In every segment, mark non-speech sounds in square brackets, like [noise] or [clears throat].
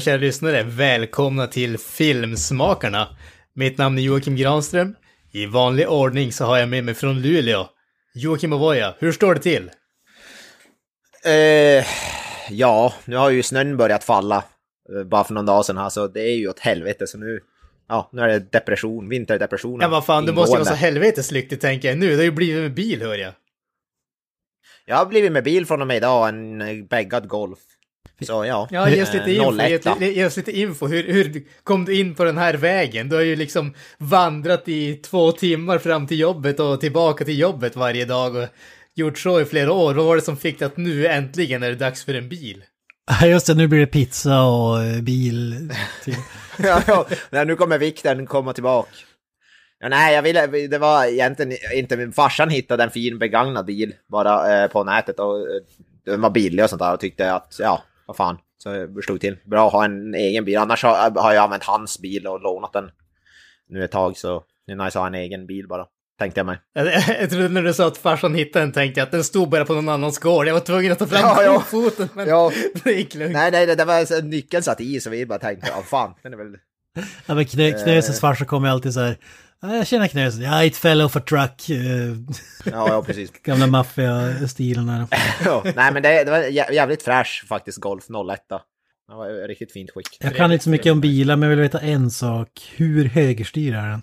Tjena kära lyssnare, välkomna till Filmsmakarna. Mitt namn är Joakim Granström. I vanlig ordning så har jag med mig från Luleå, Joakim Avoya. Hur står det till? Eh, ja, nu har ju snön börjat falla eh, bara för någon dag sedan här, så det är ju åt helvete. Så nu, ja, nu är det depression, vinterdepression. Ja vad fan, det måste ju vara så helvetes lyckligt tänker jag nu. Det har ju blivit med bil hör jag. Jag har blivit med bil från och med idag, en eh, bäggad Golf. Så ja, Ja, ge oss lite eh, info, 01. ge, ge oss lite info. Hur, hur kom du in på den här vägen? Du har ju liksom vandrat i två timmar fram till jobbet och tillbaka till jobbet varje dag och gjort så i flera år. Vad var det som fick dig att nu äntligen är det dags för en bil? Ja, just det, nu blir det pizza och eh, bil. Till. [laughs] ja, ja, nu kommer vikten komma tillbaka. Ja, nej, jag ville, det var egentligen inte, min farsan hittade en fin begagnad bil bara eh, på nätet och eh, den var billig och sånt där och tyckte att, ja, vad fan, så jag slog till. Bra att ha en egen bil, annars har, har jag använt hans bil och lånat den nu ett tag så det är nice att ha en egen bil bara, tänkte jag mig. Jag, trodde när du sa att farsan hittade den tänkte jag att den stod bara på någon annans gård. Jag var tvungen att ta fram [laughs] Ja, ja. foten men Ja. [laughs] det gick lugnt. Nej, nej, det, var nyckeln satt i så vi bara tänkte, ja fan, den är väl... Ja, men knö, Knösens farsa kommer alltid så här. "Ja, Jag känner Knösen, ja, it fell off a truck. eh, Ja, ja precis. [laughs] Gamla maffia-stilen där. [laughs] ja, nej men det, det var jä- jävligt fräsch faktiskt, Golf 01. Det var riktigt fint skick. Jag kan inte så mycket om bilar, men jag vill veta en sak. Hur högerstyrd är den?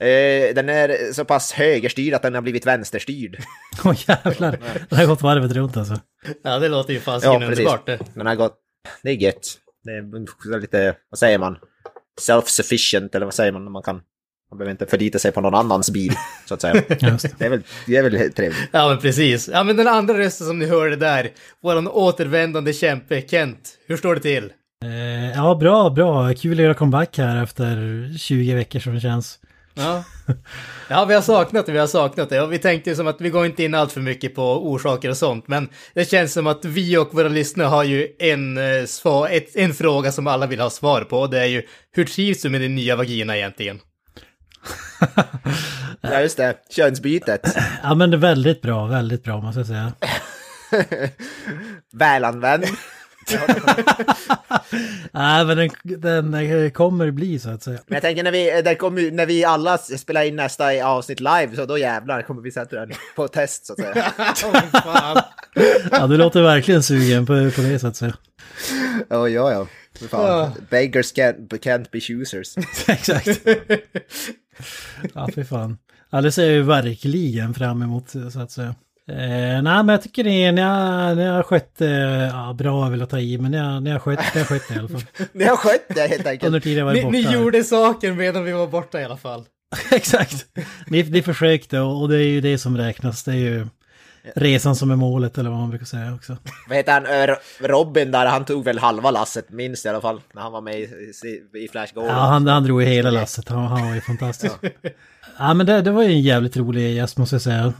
Eh, den är så pass högerstyrd att den har blivit vänsterstyrd. [laughs] Åh jävlar, den har gått varvet runt alltså. Ja, det låter ju fasiken Ja, precis. underbart det. Den har gått... Det är gött. Det är lite, vad säger man? Self-sufficient, eller vad säger man? Man kan... Man behöver inte förlita sig på någon annans bil, så att säga. [laughs] Det. Är väl, det är väl trevligt. Ja, men precis. Ja, men den andra rösten som ni hörde där, våran återvändande kämpe Kent. Hur står det till? Eh, ja, bra, bra. Kul att göra comeback här efter 20 veckor som det känns. Ja. ja, vi har saknat det, vi har saknat det. Och vi tänkte ju som att vi går inte in allt för mycket på orsaker och sånt, men det känns som att vi och våra lyssnare har ju en, eh, svar, ett, en fråga som alla vill ha svar på. och Det är ju, hur trivs du med din nya vagina egentligen? [laughs] Ja, just det. Könsbytet. Ja, men det är väldigt bra, väldigt bra måste jag säga. [laughs] Välanvänd. [laughs] Nej, men den, den eh, kommer bli så att säga. Men jag tänker när vi, det kommer, när vi alla spelar in nästa avsnitt live, så då jävlar kommer vi sätta den på test så att säga. [laughs] Åh, fan. Ja, du låter verkligen sugen på, på det så att säga. Ja, ja, ja. Fan. Beggars can't, can't be choosers. [laughs] Exakt. Ja, fy fan. Ja, det ser jag ju verkligen fram emot så att säga. Eh, nej, men jag tycker ni, ni, har, ni har skött eh, ja, bra vill jag ta i, men ni har, ni har skött ni har skött det i alla fall. [laughs] Ni har skött det helt Under enkelt. tiden jag varit Ni, borta. ni gjorde saker medan vi var borta i alla fall. [laughs] Exakt. Ni, ni försökte och, och det är ju det som räknas. Det är ju resan som är målet eller vad man brukar säga också. [laughs] Vad heter han? Robin där, han tog väl halva lasset, minst i alla fall, när han var med i, i Flash Gordon. Ja, han, han drog ju hela lasset. Han, han var ju fantastisk. Ja, men det, det var ju en jävligt rolig gäst måste jag säga.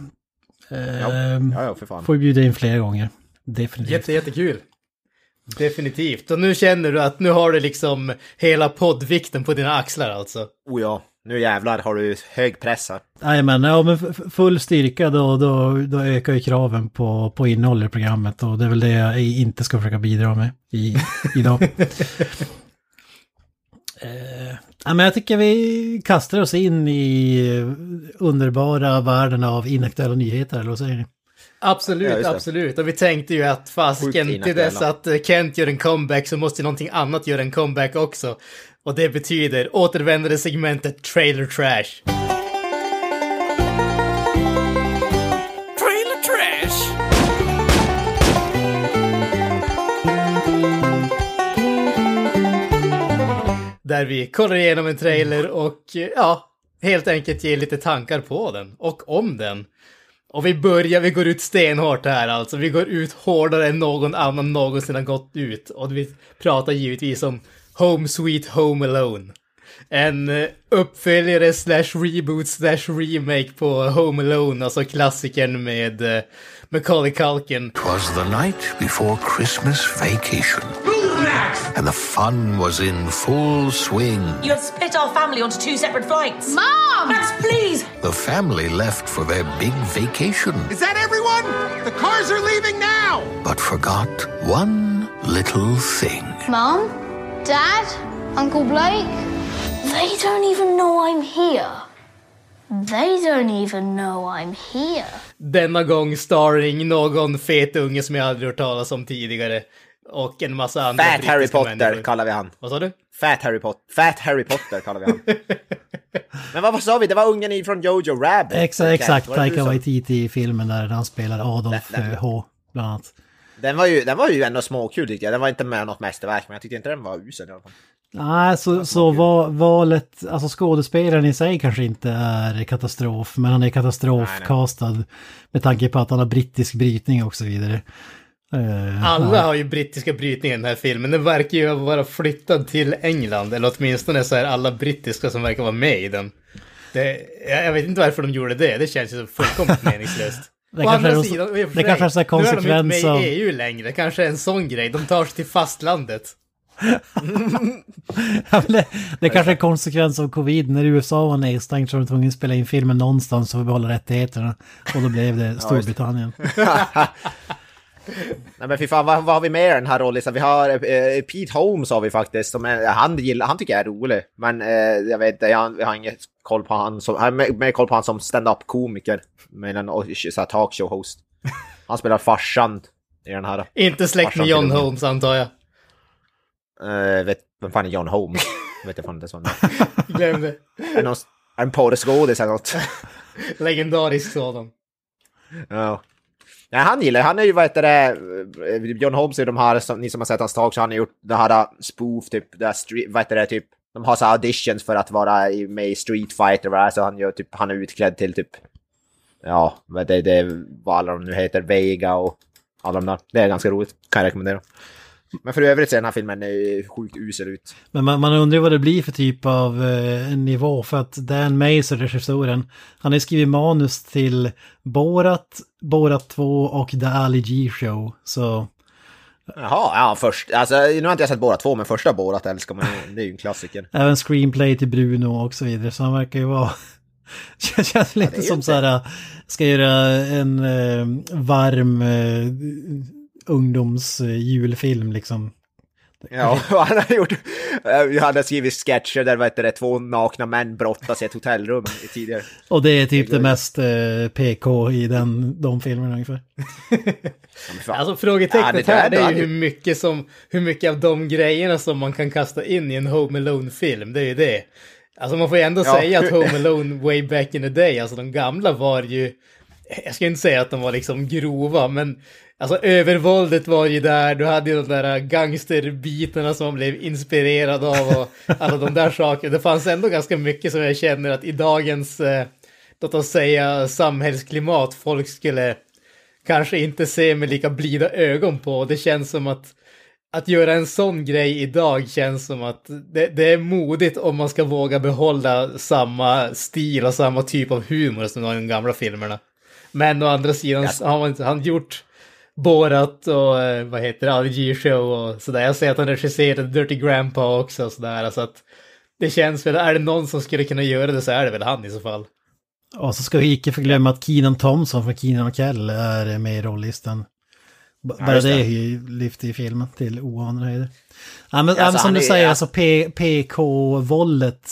Ehm, Ja, ja, för fan. Får ju bjuda in fler gånger. Definitivt. Jätte, jättekul. Definitivt. Och nu känner du att nu har du liksom hela poddvikten på dina axlar alltså. Oh ja, nu jävlar har du hög press här. Jajamän, ja men full styrka då, då, då ökar ju kraven på, på innehåll i programmet och det är väl det jag inte ska försöka bidra med i, idag. [laughs] eh, ja, men jag tycker vi kastar oss in i underbara världen av inaktuella nyheter, eller vad säger ni? Absolut, Ja, absolut. Och vi tänkte ju att Sjukt fasiken till dess att Kent gör en comeback så måste någonting annat göra en comeback också. Och det betyder återvändande segmentet Trailer Trash. Där vi kollar igenom en trailer och eh, ja, helt enkelt ger lite tankar på den och om den. Och vi börjar, vi går ut stenhårt här alltså. Vi går ut hårdare än någon annan någonsin har gått ut. Och vi pratar givetvis om Home Sweet Home Alone. En eh, uppföljare slash reboot slash remake på Home Alone, alltså klassikern med eh, Macaulay Culkin. Twas the night before Christmas vacation. And the fun was in full swing. You have split our family onto two separate flights. Mom! Max, please! The family left for their big vacation, Is that everyone? The cars are leaving now. but forgot one little thing. Mom? Dad? Uncle Blake? They don't even know I'm here. They don't even know I'm here. Denna gång starring någon fet unge som jag aldrig hört talas om tidigare. Och en massa andra Fat Harry Potter människor. kallar vi han. Vad sa du? Fat Harry Potter. Fat Harry Potter kallar vi han. [laughs] Men vad, vad sa vi? Det var ungen i- från Jojo Rabbit. Exakt, exakt. Var Taika Waititi i filmen där han spelar Adolf Den- den- eh, H. Bland annat. Den var, ju, den var ju ändå småkul tycker jag. Den var inte med något mästerverk, men jag tyckte inte den var usel i alla fall. Nej, så, så va, valet, alltså skådespelaren i sig kanske inte är katastrof, men han är katastrofkastad med tanke på att han har brittisk brytning och så vidare. Eh, Alla har ju brittiska brytningar i den här filmen. Den verkar ju vara flyttad till England. Eller åtminstone så är alla brittiska som verkar vara med i den. Det, jag vet inte varför de gjorde det. Det känns ju så fullkomligt [laughs] meningslöst. Det Å kanske andra är- sidan, det sig, kanske är så här Nu är de inte med konsekvens i EU längre. Kanske är en sån grej. De tar sig till fastlandet. [laughs] Ja, det, det kanske är en konsekvens av covid. När USA var nedstängt så var de tvungna att spela in filmen någonstans för att behålla rättigheterna. Och då blev det Storbritannien. [laughs] Nej men fy fan, vad, vad har vi med i den här rollen? Vi har eh, Pete Holmes har vi faktiskt, som är, han, gillar, han tycker jag är rolig. Men eh, jag vet inte, jag, jag har inget koll på han som, jag har mer, mer koll på han som stand-up komiker. Med en talkshow-host. Han spelar farsan i den här. Inte släkt med John. Holmes antar jag. Uh, vet, vem fan är John Holmes? vet jag fan inte sån. [laughs] Glöm det en porrskådis eller något? [laughs] Legendarisk sådan. Ja. Nej, han gillar han är ju vad heter det, eh, John Holmes är de här, som, ni som har sett hans talk, så han har gjort det här eh, spoof, typ, det här street, vad heter det, typ, de har så här auditions för att vara med i Street Fighter, va? så han gör typ, han är utklädd till typ, ja, vad det, det, vad alla de nu heter, Vega och alla de där. Det är ganska roligt, kan jag rekommendera. Men för övrigt ser den här filmen eh, sjukt usel ut. Men man, man undrar vad det blir för typ av eh, nivå. För att Dan Mazer, regissören, han har skrivit manus till Borat, Borat 2 och The Ali G Show. Så Jaha, ja först, alltså nu har inte jag sett båda två, men första Borat älskar man det är ju en klassiker. även screenplay till Bruno och så vidare. Så han verkar ju vara... [laughs] Det känns lite ju som så här, ska göra en eh, varm eh, ungdomsjulfilm liksom. Ja, [laughs] [laughs] han har gjort... eh, Han har skrivit sketcher där vad heter det, två nakna män brottas i ett hotellrum i tidigare. Och det är typ det mest eh, PK i den, de filmerna ungefär. [laughs] Ja. Alltså frågetecknet Ja, det- här det är ju- hur mycket, som, hur mycket av de grejerna som man kan kasta in i en Home Alone-film. Det är ju det. Alltså man får ju ändå Ja. säga att Home Alone way back in the day, alltså de gamla var ju... Jag ska inte säga att de var liksom grova, men alltså övervåldet var ju där. Du hade ju de där gangsterbitarna som man blev inspirerad av och alla de där sakerna. Det fanns ändå ganska mycket som jag känner att i dagens, eh, låt oss säga samhällsklimat, folk skulle kanske inte se med lika blida ögon på. Det känns som att att göra en sån grej idag känns som att det, det är modigt om man ska våga behålla samma stil och samma typ av humor som de gamla filmerna. Men å andra sidan så har man han gjort Borat och eh, vad heter det, RG Show och sådär. Jag ser att han regisserade Dirty Grandpa också och sådär. Så att det känns väl, är det någon som skulle kunna göra det så är det väl han i så fall. Och så ska vi icke förglömma att Keenan Thompson från Keenan och Kel är med i rollistan. Bara just det är ju lyft i filmen till oanade höjder. Ja, men, Alltså, ja, men som du är- säger, ja. alltså PK-våldet.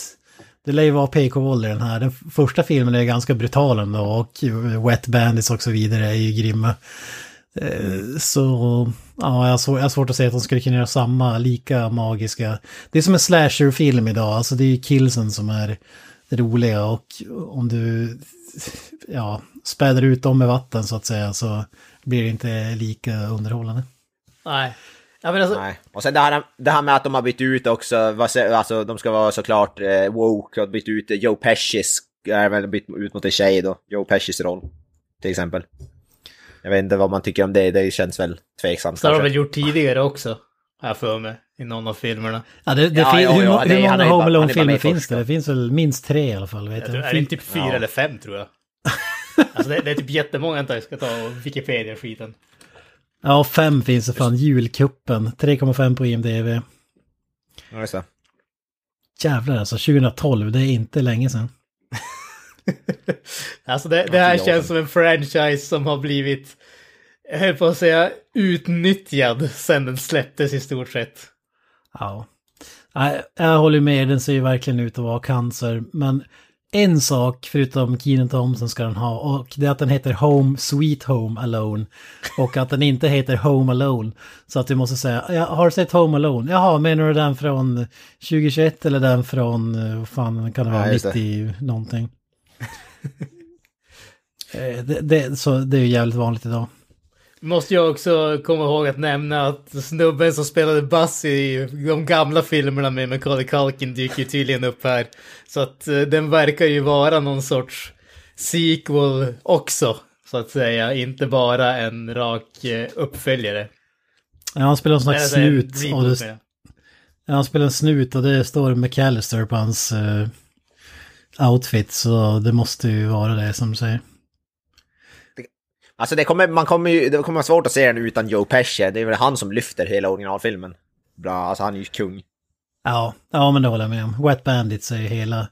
Det lär ju vara PK-våld i den här. Den första filmen är ganska brutal ändå och Wet Bandits och så vidare är ju grymma. Eh, Så ja, jag har, svår, jag har svårt att säga att de skulle kunna göra samma, lika magiska. Det är som en slasher-film idag, alltså det är ju killsen som är roliga och om du ja, späder ut dem med vatten så att säga så blir det inte lika underhållande. Nej. Ja, men alltså, Nej. Och sen det här, det här med att de har bytt ut också, alltså de ska vara såklart eh, woke och bytt ut Joe Pescis, är väl bytt ut mot en tjej då, Joe Pescis roll. Till exempel. Jag vet inte vad man tycker om det, det känns väl tveksamt så har de väl gjort tidigare också. Jag för mig. I någon av filmerna. Ja, det, det Ja, fin- ja, hur, ja, det- hur många Home Alone-filmer finns det? Det finns väl minst tre i alla fall. Vet Jag tror, jag. är det inte typ fyra Ja. eller fem tror jag. [laughs] alltså det, det är typ jättemånga, vänta jag ska ta och Wikipedia-skiten. Ja, fem finns det fan. Julkuppen, 3,5 på IMDB. Ja, just det. Jävlar alltså, 2012, det är inte länge sedan. [laughs] Alltså det, det här känns som en franchise som har blivit, jag höll på att säga, utnyttjad sen den släpptes i stort sett. Ja. Jag håller med, den ser ju verkligen ut att vara cancer. Men en sak förutom Keenan Thompson ska den ha och det är att den heter Home Sweet Home Alone. Och att den inte heter Home Alone. Så att du måste säga, jag har du sett Home Alone? Jaha, menar du den från 2021 eller den från, eh, vad fan kan det vara, Ja, just det. 90 någonting? [laughs] Eh, det, det, så det är ju jävligt vanligt idag. Måste jag också komma ihåg att nämna att snubben som spelade Buzz i de gamla filmerna med Macaulay Culkin dyker ju tydligen upp här. Så att eh, den verkar ju vara någon sorts sequel också, så att säga. Inte bara en rak eh, uppföljare. Ja, han spelar en slags snut. Och det, ja, han spelar en snut och det står McAllister på hans eh, outfit. Så det måste ju vara det som du säger. Alltså det kommer, man kommer ju, det kommer vara svårt att se den utan Joe Pesci. Det är väl han som lyfter hela originalfilmen. Bra, alltså han är ju kung. Ja, ja men det håller jag med om. Wet Bandits är ju hela...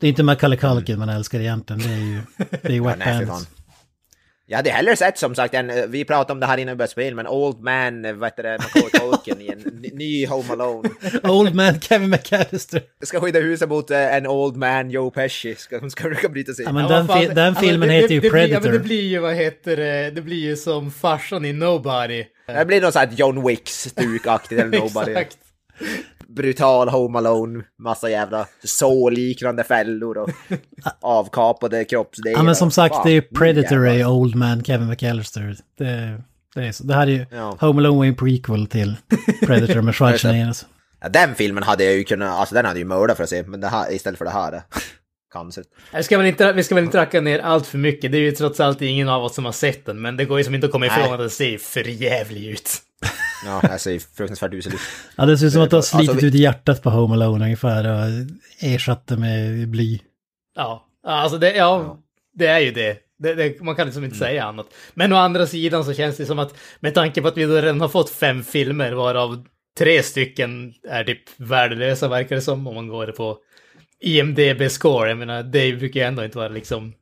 Det är inte Macaulay Culkin man älskar egentligen. Det är ju, det är [laughs] Wet nej, för Bandits. Jag hade hellre sett som sagt en, eh, vi pratade om det här innan vi började spela, men Old Man, eh, vad heter det, Macaulay Culkin i en [laughs] ny- Home Alone. Old Man Kevin McAllister. Ska skydda huset mot eh, en Old Man Joe Pesci. Ska, hon ska försöka bryta sig Ja, in. men Ja, den, vad fan, fi- den men filmen det- heter ju det blir- Ja, Predator. men det blir ju, vad heter det, det blir ju som farsan i Nobody. Det blir något sånt här John Wick-stukaktigt eller [laughs] Nobody. Exakt. Brutal Home Alone, massa jävla så-liknande fällor och [laughs] avkapade kroppsdelar. Ja men som sagt, Fan, det är Predator jävlar. är Old Man Kevin McAllister. Det, det, är så. det här är ju Ja. Home Alone ju en prequel till Predator med [laughs] Schwarzenegger. alltså. Ja, den filmen hade jag ju kunnat, alltså den hade ju mördat för att se, men det här istället för det här. [laughs] Cancer. Ska, väl inte, vi ska väl inte racka ner allt för mycket. Det är ju trots allt ingen av oss som har sett den, men det går ju som inte att komma ifrån Nej. att den ser för jävlig ut. Ja, jag ser fruktansvärt usel ut. Ja, det ser ut som att du har slitit Alltså, ut hjärtat på Home Alone ungefär och ersatt det med bly. Ja, alltså det, ja, det är ju det. Det, det. Man kan liksom inte säga annat. Men å andra sidan så känns det som att med tanke på att vi då redan har fått fem filmer varav tre stycken är typ värdelösa verkar det som om man går på IMDB-score. Jag menar, det brukar ju ändå inte vara liksom...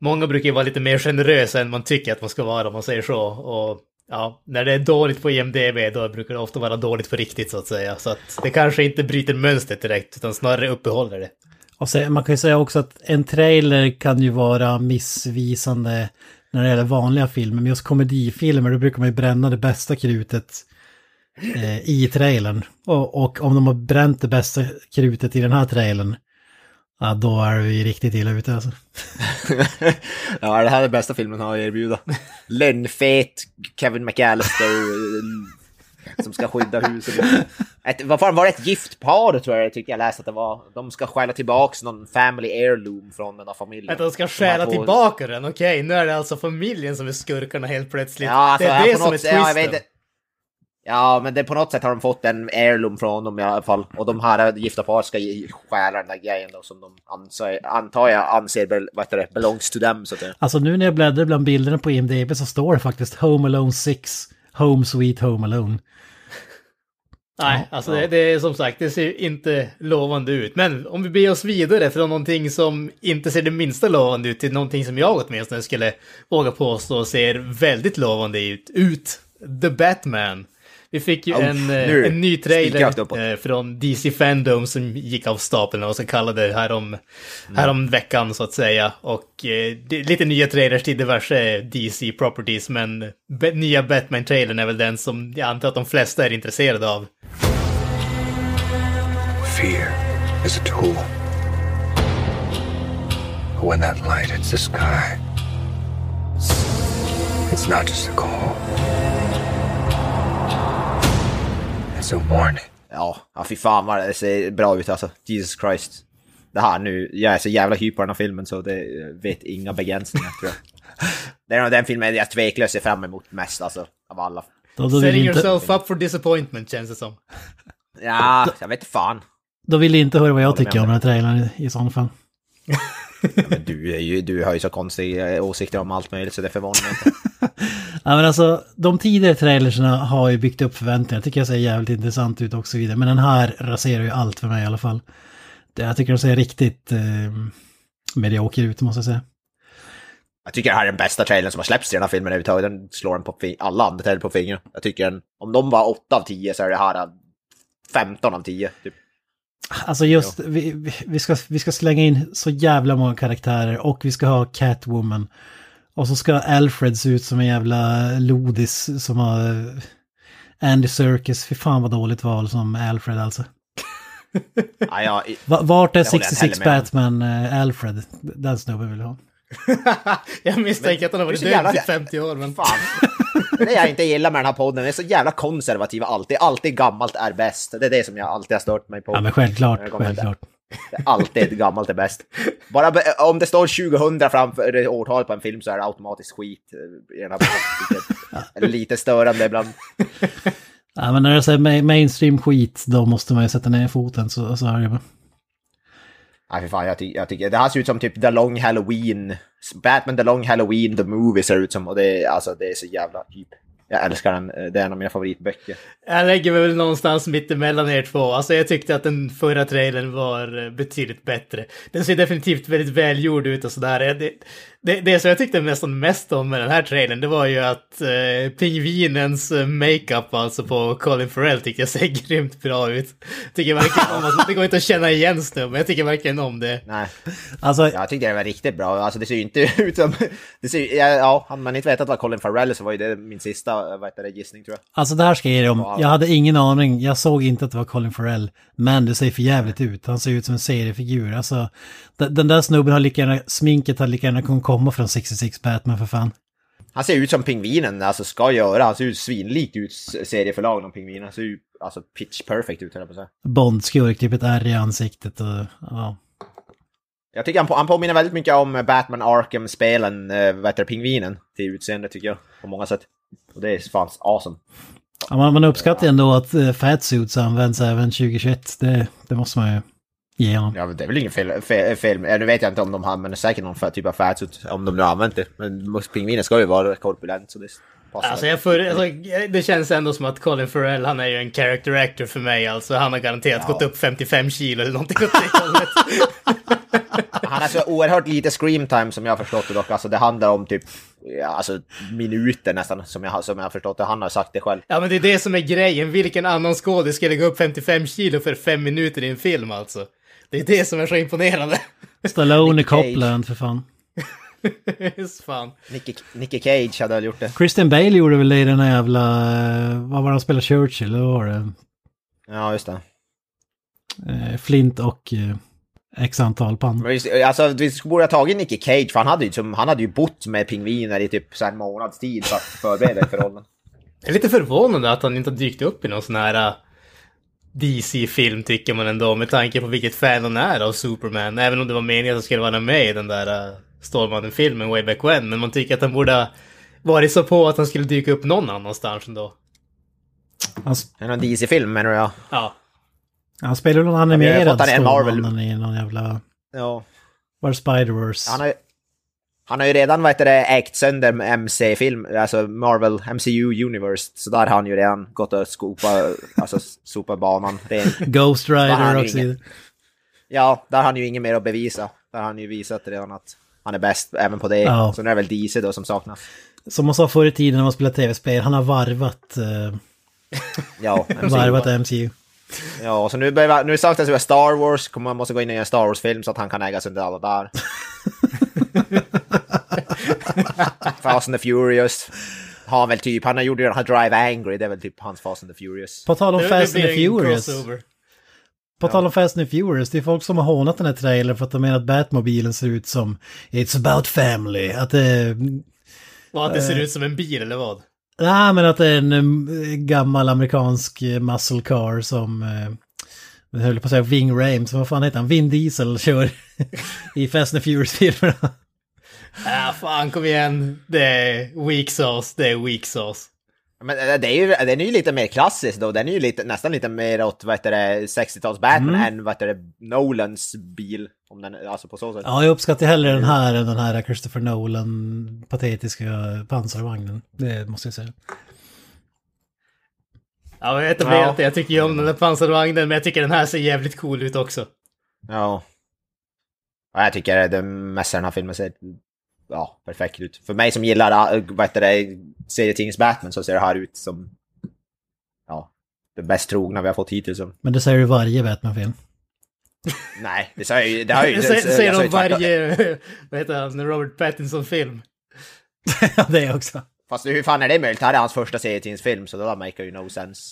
Många brukar ju vara lite mer generösa än man tycker att man ska vara om man säger så. Och ja, när det är dåligt på IMDB då brukar det ofta vara dåligt på riktigt så att säga. Så att det kanske inte bryter mönstret direkt utan snarare uppehåller det. Och så, man kan ju säga också att en trailer kan ju vara missvisande när det gäller vanliga filmer. Men just komedifilmer då brukar man ju bränna det bästa krutet eh, i trailern. Och, och om de har bränt det bästa krutet i den här trailern, ja då är vi riktigt illa ute alltså. [laughs] ja, det här är den bästa filmen har att erbjuda. Lönnfet Kevin McAllister eh, som ska skydda huset. Ett, vad fan var det? Ett gift par tror jag, tycker jag läste att det var. De ska stjäla tillbaks någon family heirloom från den här familjen. Att de ska stjäla två- tillbaka den, okej, nu är det alltså familjen som är skurkarna helt plötsligt. Ja, alltså, det är det som är sätt- ja, jag twisten. vet inte. Ja, men det, på något sätt har de fått en heirloom från dem i alla fall. Och de här gifta par ska stjäla den där grejen då som de anser, antar jag anser vad heter det, belongs to them så att säga. Alltså nu när jag bläddrar bland bilderna på IMDB så står det faktiskt Home Alone 6, Home Sweet Home Alone. Nej, alltså Det, det är som sagt, det ser inte lovande ut. Men om vi beger oss vidare från någonting som inte ser det minsta lovande ut till någonting som jag åtminstone skulle våga påstå ser väldigt lovande ut. ut. The Batman. Vi fick ju Oh, en, eh, nu. en ny trailer eh, från DC Fandom som gick av stapeln och så kallade härom, härom veckan så att säga. Och eh, lite nya trailers till diverse DC properties men nya Batman-trailern är väl den som jag antar att de flesta är intresserade av. Fear is a tool. When that light hits the sky, it's not just a call. A warning. Ja, ja fy fan vad det ser bra ut alltså. Jesus Christ. Det här nu, jag är så jävla hyp på den här filmen så det vet inga begränsningar tror jag. [laughs] Det är nog den filmen jag tveklöst ser fram emot mest alltså, av alla. Då, då, Setting inte, yourself up for disappointment känns det som. Ja, jag vet fan. då vill inte höra vad jag tycker om om den här trailern i, i sådana fall. [laughs] Men du, är ju, du har ju så konstiga åsikter om allt möjligt så det förvånar mig inte. [laughs] Ja men alltså, de tidigare trailerserna har ju byggt upp förväntningar. Jag tycker jag ser jävligt intressant ut och så vidare. Men den här raserar ju allt för mig i alla fall. Jag tycker de ser riktigt eh, medioker ut måste jag säga. Jag tycker det här är den bästa trailern som har släppts i den här filmen överhuvudtaget. Den slår den på alla andra trailers på fingrarna. Jag tycker den, om de var 8 av 10 så är det här 15 av 10. Typ. Alltså just, vi, vi- vi, ska, vi ska slänga in så jävla många karaktärer och vi ska ha Catwoman. Och så ska Alfred se ut som en jävla lodis som har eh, Andy Serkis. Fy fan vad dåligt val som Alfred alltså. [laughs] Ja, ja, i- Va- Vart är Det håller jag inte 66 heller med om. Batman eh, Alfred? Den snubben vill jag ha. [laughs] Jag misstänker att han har varit död i 50 år, men... fan. Det jag inte gillar med den här podden, den är så jävla konservativ alltid. Alltid gammalt är bäst. Det är det som jag alltid har stört mig på. Ja men självklart, självklart. Alltid gammalt är bäst. Bara om det står 2000 framför årtalet på en film så är det automatiskt skit eh, i den här podden. Vilket är lite störande ibland. Ja men när det är mainstream skit då måste man ju sätta ner foten så, så är det bara. Nej fy fan, jag, ty- jag tycker det här ser ut som typ The Long Halloween. Batman The Long Halloween, The Movie ser ut som. Och det är, alltså, det är så jävla typ. Jag älskar den, det är en av mina favoritböcker. Jag lägger mig väl någonstans mitt emellan er två. Alltså jag tyckte att den förra trailern var eh, betydligt bättre. Den ser definitivt väldigt välgjord ut och sådär. Det, det, det som jag tyckte nästan mest om med den här trailern, det var ju att eh, pingvinens eh, makeup alltså på Colin Farrell tyckte jag ser [laughs] grymt bra ut. Tycker verkligen om att det går inte att känna igen snubben, jag tycker verkligen om det. Nej, Alltså, jag tyckte det var riktigt bra. Alltså det ser ju inte [laughs] ut som... Det ser, ja, ja, hade man inte vetat vad Colin Farrell så var ju det min sista vad heter det, gissning tror jag. alltså det här ska jag ge dig om. Jag hade ingen aning. Jag såg inte att det var Colin Farrell. Men det ser för jävligt ut. Han ser ut som en seriefigur. Alltså, den, den där snubben har lika gärna, sminket har lika gärna kunnat komma från 66 Batman för fan. Han ser ut som pingvinen, alltså ska göra. Han ser ut svinlikt ut serieförlagen om pingvinen. Han ser ju alltså pitch perfect ut höll på att. Bondskurk, typ ett ärr i ansiktet och ja. Jag tycker han, på, han påminner väldigt mycket om Batman Arkham-spelen, eh, vad heter det, pingvinen till utseende tycker jag. På många sätt. Och det är fan awesome. Ja, Man, man uppskattar ju ändå att uh, fatsuits används även 2021. Det, det måste man ju honom. Ja, det är väl ingen fel, fel, fel. eh, Nu vet jag inte om de använder säkert någon för- typ av fatsuit, om de nu har använt det. Men pingvinen ska ju vara korpulent så det passar. Alltså, jag för, alltså, det känns ändå som att Colin Farrell, han är ju en character actor för mig. Alltså, han har garanterat Ja. gått upp 55 kilo eller någonting åt det hållet. [laughs] Han har så oerhört lite scream time som jag har förstått det dock. Alltså det handlar om typ, ja, alltså minuter nästan som jag, har- som jag har förstått det. Han har sagt det själv. Ja, men det är det som är grejen. Vilken annan skådis skulle gå upp 55 kilo för fem minuter i en film alltså? Det är det som är så imponerande. Stallone i. Copland för fan. [laughs] Just fan. Nicky, Nicky Cage hade väl gjort det. Christian Bale gjorde väl det i den här jävla... eh, Vad var det han spelade? Churchill? Eller vad var det? Ja, just det. Eh, Flint och eh, x antal pannor. Alltså vi borde ha tagit Nicky Cage för han hade ju, som, han hade ju bott med pingviner i typ så en månads tid för att förbereda för rollen. Jag är lite förvånande att han inte har dykt upp i någon sån här DC-film tycker man ändå med tanke på vilket fan han är av Superman. Även om det var meningen att han skulle vara med i den där uh, Stålmannen-filmen way back when. Men man tycker att han borde ha varit så på att han skulle dyka upp någon annanstans ändå. Han, En av DC-film menar jag. Ja. han spelade någon vi har animerad. Stålmannen i någon jävla... Ja. Var Spider-Verse? Han har ju, redan, vad heter det, ägt sönder MC-film, alltså Marvel, MCU Universe. Så där har han ju redan gått och skopa, alltså sopa banan ren. Ghost Rider också. ingen- Ja, där har han ju inget mer att bevisa. Där har han ju visat redan att han är bäst även på det. Ja. Så nu är det väl DC då som saknas. Som man sa förr i tiden när man spelade tv-spel, han har varvat, eh, Ja, MCU. varvat MCU. Ja, så nu, behöver, nu saknas det Star Wars, kommer man måste gå in göra en Star Wars-film så att han kan äga sig under alla där. [laughs] [laughs] Fast and the Furious. Har han väl typ, han gjort ju den här Drive Angry, det är väl typ hans Fast and the Furious. På tal om Det- Fast and the Furious. På tal om Fast and the Furious, det är folk som har hånat den här trailern för att de menar att Batmobilen ser ut som It's about family. Att det... Och att det ser ut som en bil eller vad? Nej, men att det är en um, gammal amerikansk eh, muscle car som... Jag höll på att säga Ving Rhames, vad fan heter han? Vin Diesel kör [laughs] i Fast and the Furious-filmerna. Ja, fan kom igen. Det är weak sauce, det är weak sauce. Men eh, det är ju, den är ju lite mer klassisk då, den är ju lite, nästan lite mer åt, vad heter det, 60-tals Batman än, vad heter det, Nolans bil. Om den, alltså på så sätt. Ja, jag uppskattar hellre den här än den här Christopher Nolan patetiska pansarvagnen. Det måste jag säga. Ja, jag vet inte Ja. jag tycker ju om den där pansarvagnen, men jag tycker den här ser jävligt cool ut också. Ja. ja jag tycker det mesta den här filmen ser ja, perfekt ut. För mig som gillar äh, vad heter det, serietidnings Batman så ser det här ut som ja, det bäst trogna vi har fått hittills. Men det säger ju varje Batman-film. [laughs] Nej, det säger ju... Det har ju [laughs] Det säger- säger de varje, [laughs] vad heter han, Robert Pattinson-film. ja, det också. Fast hur fan är det möjligt? Det här är hans första serietidningsfilm, så det där make ju no sense.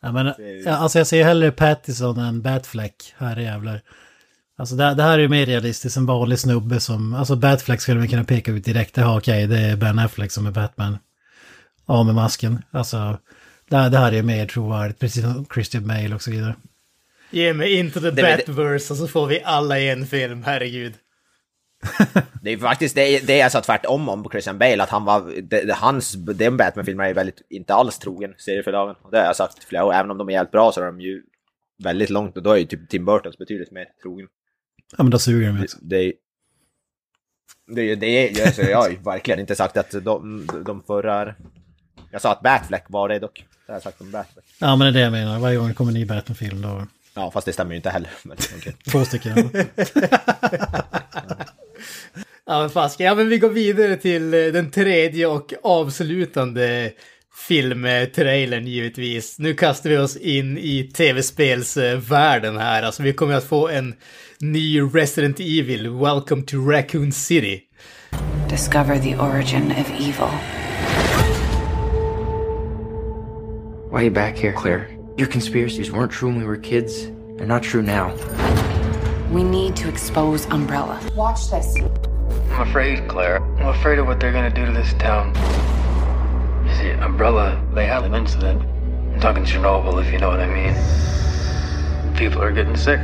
Ja, men, alltså jag ser hellre Pattison än Batfleck. Här jävlar. Alltså det, det här är ju mer realistiskt. En vanlig snubbe som... Alltså Batfleck skulle man kunna peka ut direkt. Ja, okej, det är Ben Affleck som är Batman. Ja, med masken. Alltså... Det, det här är ju mer trovärdigt. Precis som Christian Bale och så vidare. Ge mig into the Det- det- Batverse och så får vi alla i en film, herregud. [laughs] Det är ju faktiskt det, det jag sa tvärtom om på Christian Bale, att han var... Det, det, hans... Den Batman-filmen är ju väldigt, inte alls trogen serieförlagen. Och det har jag sagt flera år. Även om de är jävligt bra så är de ju väldigt långt. Och då är ju typ Tim Burtons betydligt mer trogen. Ja, men då suger de ut. Det är det, det, är- alltså, jag har ju verkligen inte sagt att de, de förra... Jag sa att Batfleck var det dock. Det har jag sagt om Batfleck. Ja, men det är det jag menar. Varje gång det kommer en ny Batman-film då... Ja, fast det stämmer ju inte heller. Men, okej. [laughs] Två stycken. [laughs] Ja men fasken, ja men vi går vidare till eh, den tredje och avslutande filmtrailern givetvis. Nu kastar vi oss in i tv-spelsvärlden här. Alltså vi kommer att få en ny Resident Evil, Welcome to Raccoon City. Discover the origin of evil. Why are you back here, Claire? Your conspiracies weren't true when we were kids. They're not true now. We need to expose Umbrella. Watch this. I'm afraid, Claire. I'm afraid of what they're gonna do to this town. You see, Umbrella, they had an incident. I'm talking Chernobyl, if you know what I mean. People are getting sick.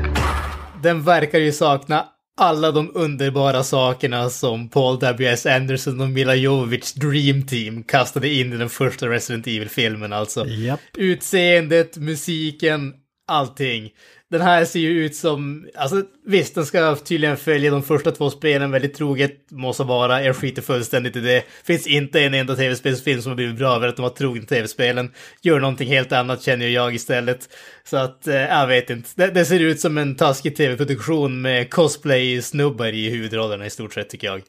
Den verkar ju sakna alla de underbara sakerna som Paul W.S. Anderson och Mila Jovovich Dream Team kastade in i den första Resident Evil-filmen alltså. Japp. Utseendet, musiken, allting. Den här ser ju ut som, alltså visst, den ska tydligen följa de första två spelen väldigt troget, måste vara, jag skiter fullständigt i det. Finns inte en enda tv-spelsfilm som har blivit bra över att de har trogen tv-spelen. Gör någonting helt annat känner jag istället. Så att, eh, jag vet inte. Det, det ser ut som en taskig tv-produktion med cosplay-snubbar i huvudrollerna i stort sett tycker jag.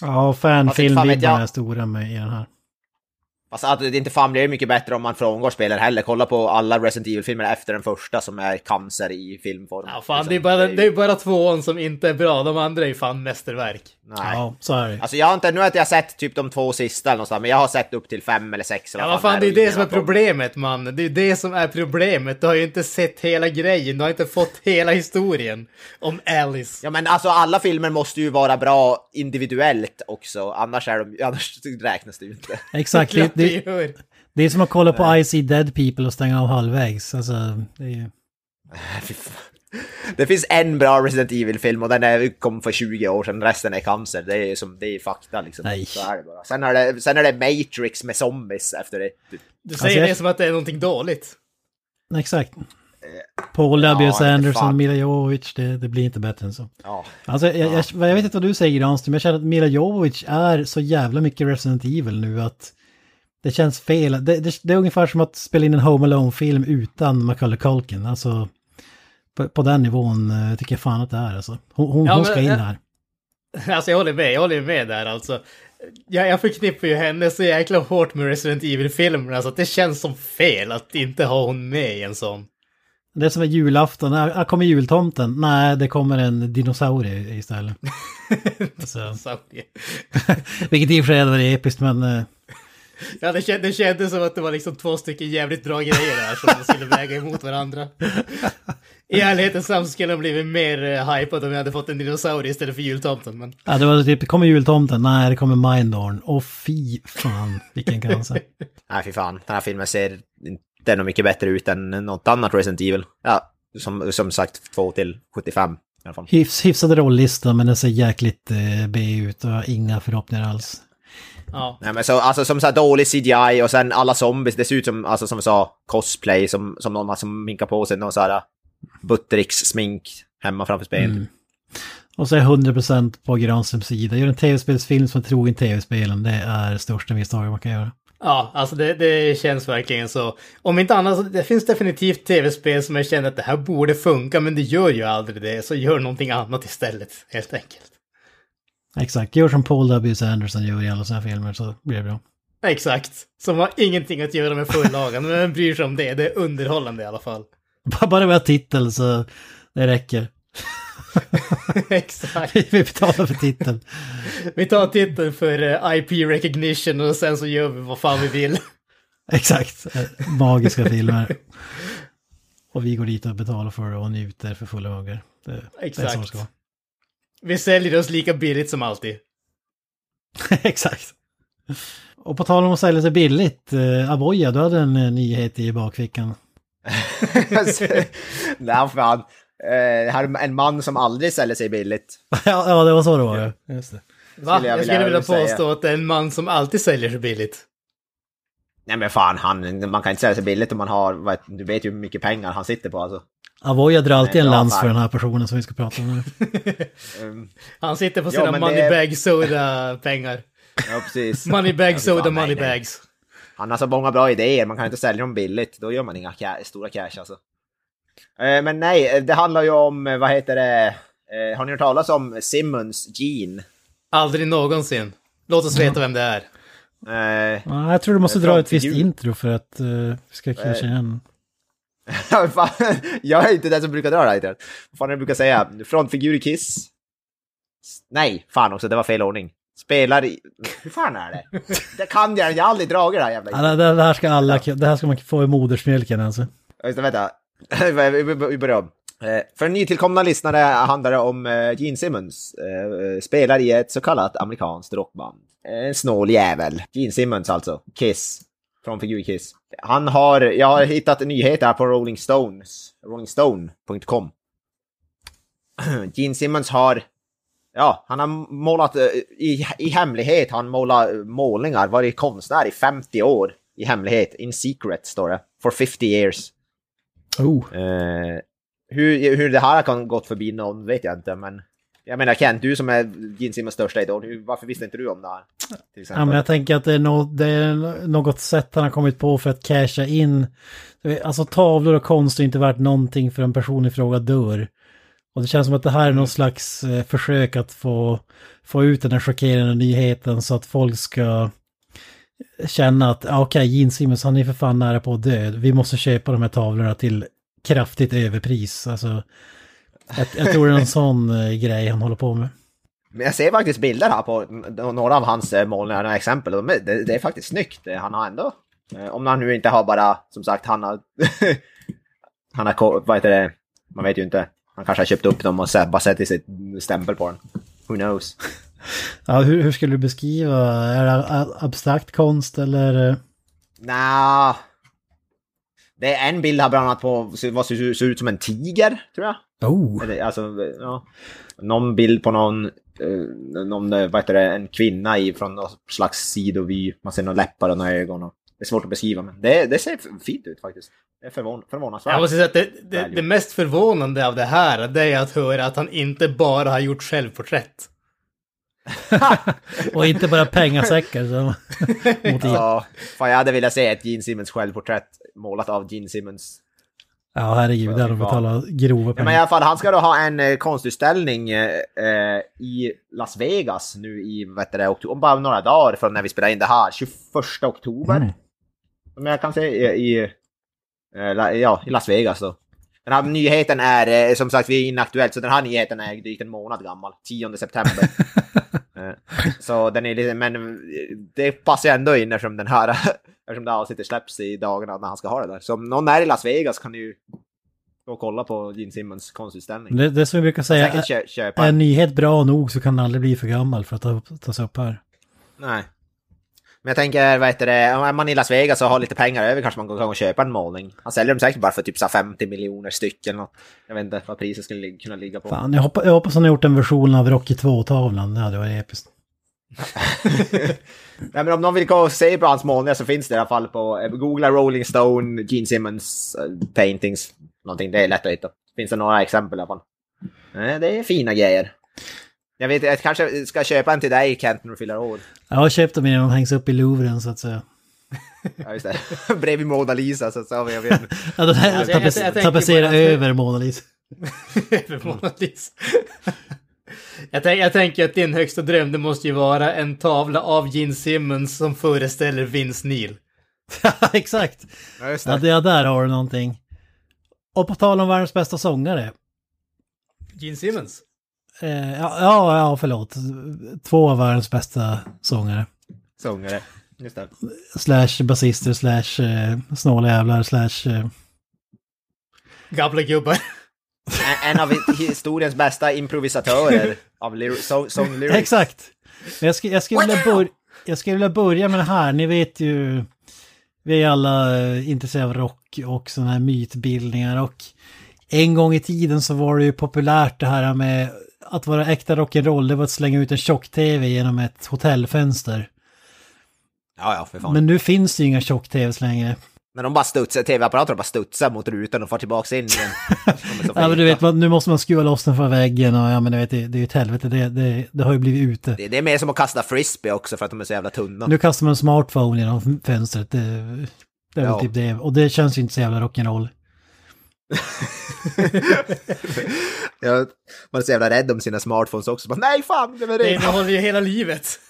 Ja, fanfilmvibbarna jag. är stora med i den här. Fast att det inte fan blir mycket bättre om man frångår spelen heller. Kolla på alla Resident Evil-filmer efter den första som är cancer i filmform. Ja, fan, Liksom, det är, bara, det är bara tvåan som inte är bra. De andra är ju fan mästerverk. Nej. Ja, så är det. Alltså jag har inte, nu har inte jag sett typ de två sista eller någonstans, men jag har sett upp till fem eller sex eller Ja, vad fan, det är det som är problemet, man. Det är det som är problemet. Du har ju inte sett hela grejen. Du har inte fått hela historien om Alice. Ja men alltså alla filmer måste ju vara bra individuellt också, annars, är de, [laughs] annars räknas det ju inte. Exakt. Det, det det, är som att kolla på I See Dead People och stänga av halvvägs. Alltså, det är ju... [laughs] Fy fan. Det finns en bra Resident Evil-film och den är, kom för 20 år sedan, resten är cancer. Det är som, det är fakta liksom. Nej. Så är det bara. Sen är det, sen är det Matrix med zombies efter det. typ. Du säger jag- det som att det är någonting dåligt. Exakt. Paul W. Ja, det är Anderson, fan. Mila Jovovich, det, det blir inte bättre än så. Ja. Alltså, jag, jag, jag vet inte vad du säger Granström, men jag känner att Mila Jovovich är så jävla mycket Resident Evil nu att det känns fel. Det, det, det är ungefär som att spela in en Home Alone-film utan Macaulay Culkin. Alltså, på, på den nivån eh, tycker jag fan att det är alltså. Hon, hon, Ja, hon ska in ja. här. [laughs] Alltså jag håller med, jag håller med där alltså. Jag, jag förknippar ju henne så jäkla hårt med Resident Evil-filmerna så att det känns som fel att inte ha hon med i en sån. Det är som är julafton, här kommer jultomten. Nej, det kommer en dinosaurie istället. [laughs] alltså, Så, [laughs] vilket i och för sig hade varit episkt, men... eh, ja, det, känd, det kändes som att det var liksom två stycken jävligt bra grejer där som skulle väga emot varandra. I ärlighetens namn skulle de blivit mer uh, hypad om jag hade fått en dinosaurie istället för jultomten. Men Ja, det var typ, det kommer jultomten, nej det kommer Mindorn. Och fy fan, vilken cancer. [laughs] Nej fy fan, den här filmen ser inte något mycket bättre ut än något annat Resident Evil. Ja, som, som sagt 2 till 75 i alla fall. Hyfs, hyfsad rollista, men den ser jäkligt eh, B ut och jag har inga förhoppningar alls. ja, Nej men så, alltså som så här dålig CGI och sen alla zombies, det ser ut som, alltså som vi sa, cosplay, som, som någon har som minkar på sig någon så här Buttericks-smink hemma framför spegeln. Mm. Och så är jag 100% på Granströms sida. Gör en tv-spelsfilm som tror in tv-spelen, det är största misstaget man kan göra. ja alltså det, det känns verkligen så. Om inte annat, det finns definitivt tv-spel som jag känner att det här borde funka, men det gör ju aldrig det. Så gör någonting annat istället, helt enkelt. Exakt, gör som Paul W. Anderson gör i alla sina filmer så blir det bra. Exakt. Som har ingenting att göra med fullagan, [laughs] men vem bryr sig om det? Det är underhållande i alla fall. [laughs] Bara med titel så det räcker. [laughs] Exakt. [laughs] Vi betalar för titeln. Vi tar titeln för eh, IP recognition och sen så gör vi vad fan vi vill. Exakt. Eh, Magiska filmer. Och vi går dit och betalar för det och njuter för fulla huggar. Det, det är Exakt. ska. Vi säljer oss lika billigt som alltid. Exakt. Och på tal om att sälja sig billigt, eh, Avoya, du hade en eh, nyhet i bakfickan. [laughs] Nej, fan. Eh, här är en man som aldrig säljer sig billigt. [laughs] ja, ja, det var så det var. Ja. Just det. Va? Skulle jag jag skulle vilja påstå säga. att det är en man som alltid säljer sig billigt. Nej men fan, han, man kan inte sälja sig billigt om man har, vad- du vet ju hur mycket pengar han sitter på alltså. Avoya drar alltid en lans för den här personen som vi ska prata om nu. Um, [laughs] Han sitter på Ja, sina men det- moneybag soda-pengar. ja precis. Moneybag Ja, soda moneybags. Han har så många bra idéer, man kan inte sälja dem billigt. Då gör man inga ca- stora cash alltså. Eh, men nej, det handlar ju om, eh, vad heter det, eh, har ni hört talas om Simmons Gene? Aldrig någonsin. Låt oss veta vem det är. Eh, Ja, jag tror du måste Eh, dra ett visst intro för att eh, vi ska känna igen. [laughs] jag är inte den som brukar dra det här. Vad fan är det jag brukar säga? Frontfigur i Kiss? Nej, fan också, det var fel ordning. Spelar i... Hur fan är det? Det kan jag, jag har aldrig dragit det här jävla... Ja, det, det här ska alla, det här ska man få i modersmjölken alltså. Just det, vänta. [laughs] Vi- börjar om. Eh, För nytillkomna lyssnare handlar det om eh, Gene Simmons. eh, Spelar i ett så kallat amerikanskt rockband. En snål jävel. Gene Simmons alltså. Kiss. Från figur Kiss. Han har, jag har hittat nyheter här på Rolling Stones. Rollingstone.com. [clears throat] Gene Simmons har, ja, han har målat eh, i, i hemlighet. Han målar eh, målningar, varit konstnär i 50 år. I hemlighet, in secret står det. For 50 years. Oh. Eh, hur, hur det här kan gått förbi någon vet jag inte, men jag menar Kent, du som är Gene Simmons största idol, hur, varför visste inte du om det här? Ja, men jag tänker att det är, något, det är något sätt han har kommit på för att casha in. Alltså tavlor och konst är inte värt någonting för en person i fråga dör. Och det känns som att det här är någon slags eh, försök att få, få ut den här chockerande nyheten så att folk ska känna att ja, okej, Gene Simmons han är för fan nära på att dö. Vi måste köpa de här tavlorna till kraftigt överpris. Alltså, jag, jag tror det är en [laughs] sån eh, grej han håller på med. Men jag ser faktiskt bilder här på några av hans eh, målningar, några exempel. Det, det är faktiskt snyggt. Han har ändå, om han nu inte har bara, som sagt, han har, [laughs] han har, vad heter det, man vet ju inte. Han kanske har köpt upp dem och bara sett sitt stämpel på den. Who knows? Ja, hur, hur skulle du beskriva? Är det abstrakt konst eller? eh, Nja. Det är en bild här bland annat på vad ser, ser ut som en tiger, tror jag. Oh, Eller, alltså, ja. Någon bild på någon, eh, någon eh, vad heter det, en kvinna i, från någon slags sidovy. Man ser några läppar och några ögon. Och, det är svårt att beskriva, men det, det ser fint ut faktiskt. Det är förvån, förvånansvärt. Jag måste säga att det, det, det mest förvånande av det här, det är att höra att han inte bara har gjort självporträtt. [laughs] och inte bara pengasäckar som [laughs] motiv. Ja, Ja, fan jag hade velat se ett Gene Simmons självporträtt målat av Gene Simmons. herregud, det hade de betalat grova Ja, men i pengar. alla fall, han ska då ha en eh, konstutställning eh, i Las Vegas nu i, vet du det, oktober, om bara några dagar från när vi spelar in det här, 21 oktober. Mm. Men jag kan säga i, i, eh, ja, i Las Vegas då. Den här nyheten är, eh, som sagt, vi är inaktuellt, så den här nyheten är drygt en månad gammal, 10 september. [laughs] Eh, så den är lite, men det passar ändå in eftersom den här, [laughs] eftersom det här avsnittet släpps i dagarna när han ska ha det där. Så om någon är i Las Vegas kan ju gå och kolla på Gene Simmons konstutställning. Det, det är som vi brukar säga, köpa är en nyhet bra nog så kan den aldrig bli för gammal för att ta, tas upp här. Nej. Men jag tänker, vad heter det, om man i Las Vegas och har lite pengar över kanske man kan köpa en målning. Han säljer dem säkert bara för typ så här 50 miljoner styck eller något. Jag vet inte vad priset skulle kunna ligga på. Fan, jag hoppas, jag hoppas han har gjort en version av Rocky 2-tavlan. Det hade varit episkt. [laughs] Nej men om någon vill gå och se på hans målningar så finns det i alla fall på, eh, googla Rolling Stone, Gene Simmons eh, paintings, någonting, det är lätt att hitta. Finns det några exempel i alla fall. Eh, Det är fina grejer. Jag vet, jag kanske ska köpa en till dig Kent när du fyller år. Jag har köpt dem innan de hängs upp i Louvren så att säga. [laughs] Ja just det, [laughs] bredvid Mona Lisa så, så jag vet inte. Ja, den här Alltså, jag- jag- jag tapetsera att- över Mona Lisa. [laughs] Över Mona Lisa. Jag, tänk, jag tänker att din högsta dröm det måste ju vara en tavla av Gene Simmons som föreställer Vince Neil. Exakt. Ja, just Ja, det. det, där har du någonting. Och på tal om världens bästa sångare. Gene Simmons? Eh, ja, ja, ja, förlåt. Två av världens bästa sångare. Sångare. Just det. Slash basister, slash eh, snåla jävlar, slash... Eh, Gamla gubbar. En, en av historiens bästa improvisatörer av sång, sång lyrics. Exakt. Jag, ska, jag, skulle vilja bör, jag skulle vilja börja med det här. Ni vet ju, vi är alla eh, intresserade av rock och sådana här mytbildningar. Och en gång i tiden så var det ju populärt det här med att vara äkta rock'n'roll. Det var att slänga ut en tjock-tv genom ett hotellfönster. Ja, ja, för fan. Men nu finns det ju inga tjock-tvs längre. När de bara studsar, tv-apparaterna bara studsar mot rutan och får tillbaka in igen. [laughs] Ja, men du vet, nu måste man skruva loss den från väggen och ja men du vet, det, det är ju ett helvete. Det, det, det har ju blivit ute. det, det är mer som att kasta frisbee också för att de är så jävla tunna. Nu kastar man en smartphone genom fönstret. Det, är väl Ja. typ det. Och det känns ju inte så jävla rock'n'roll. Ja, man är så jävla rädd om sina smartphones också. Bara, Nej fan, det var Det innehåller ju hela livet.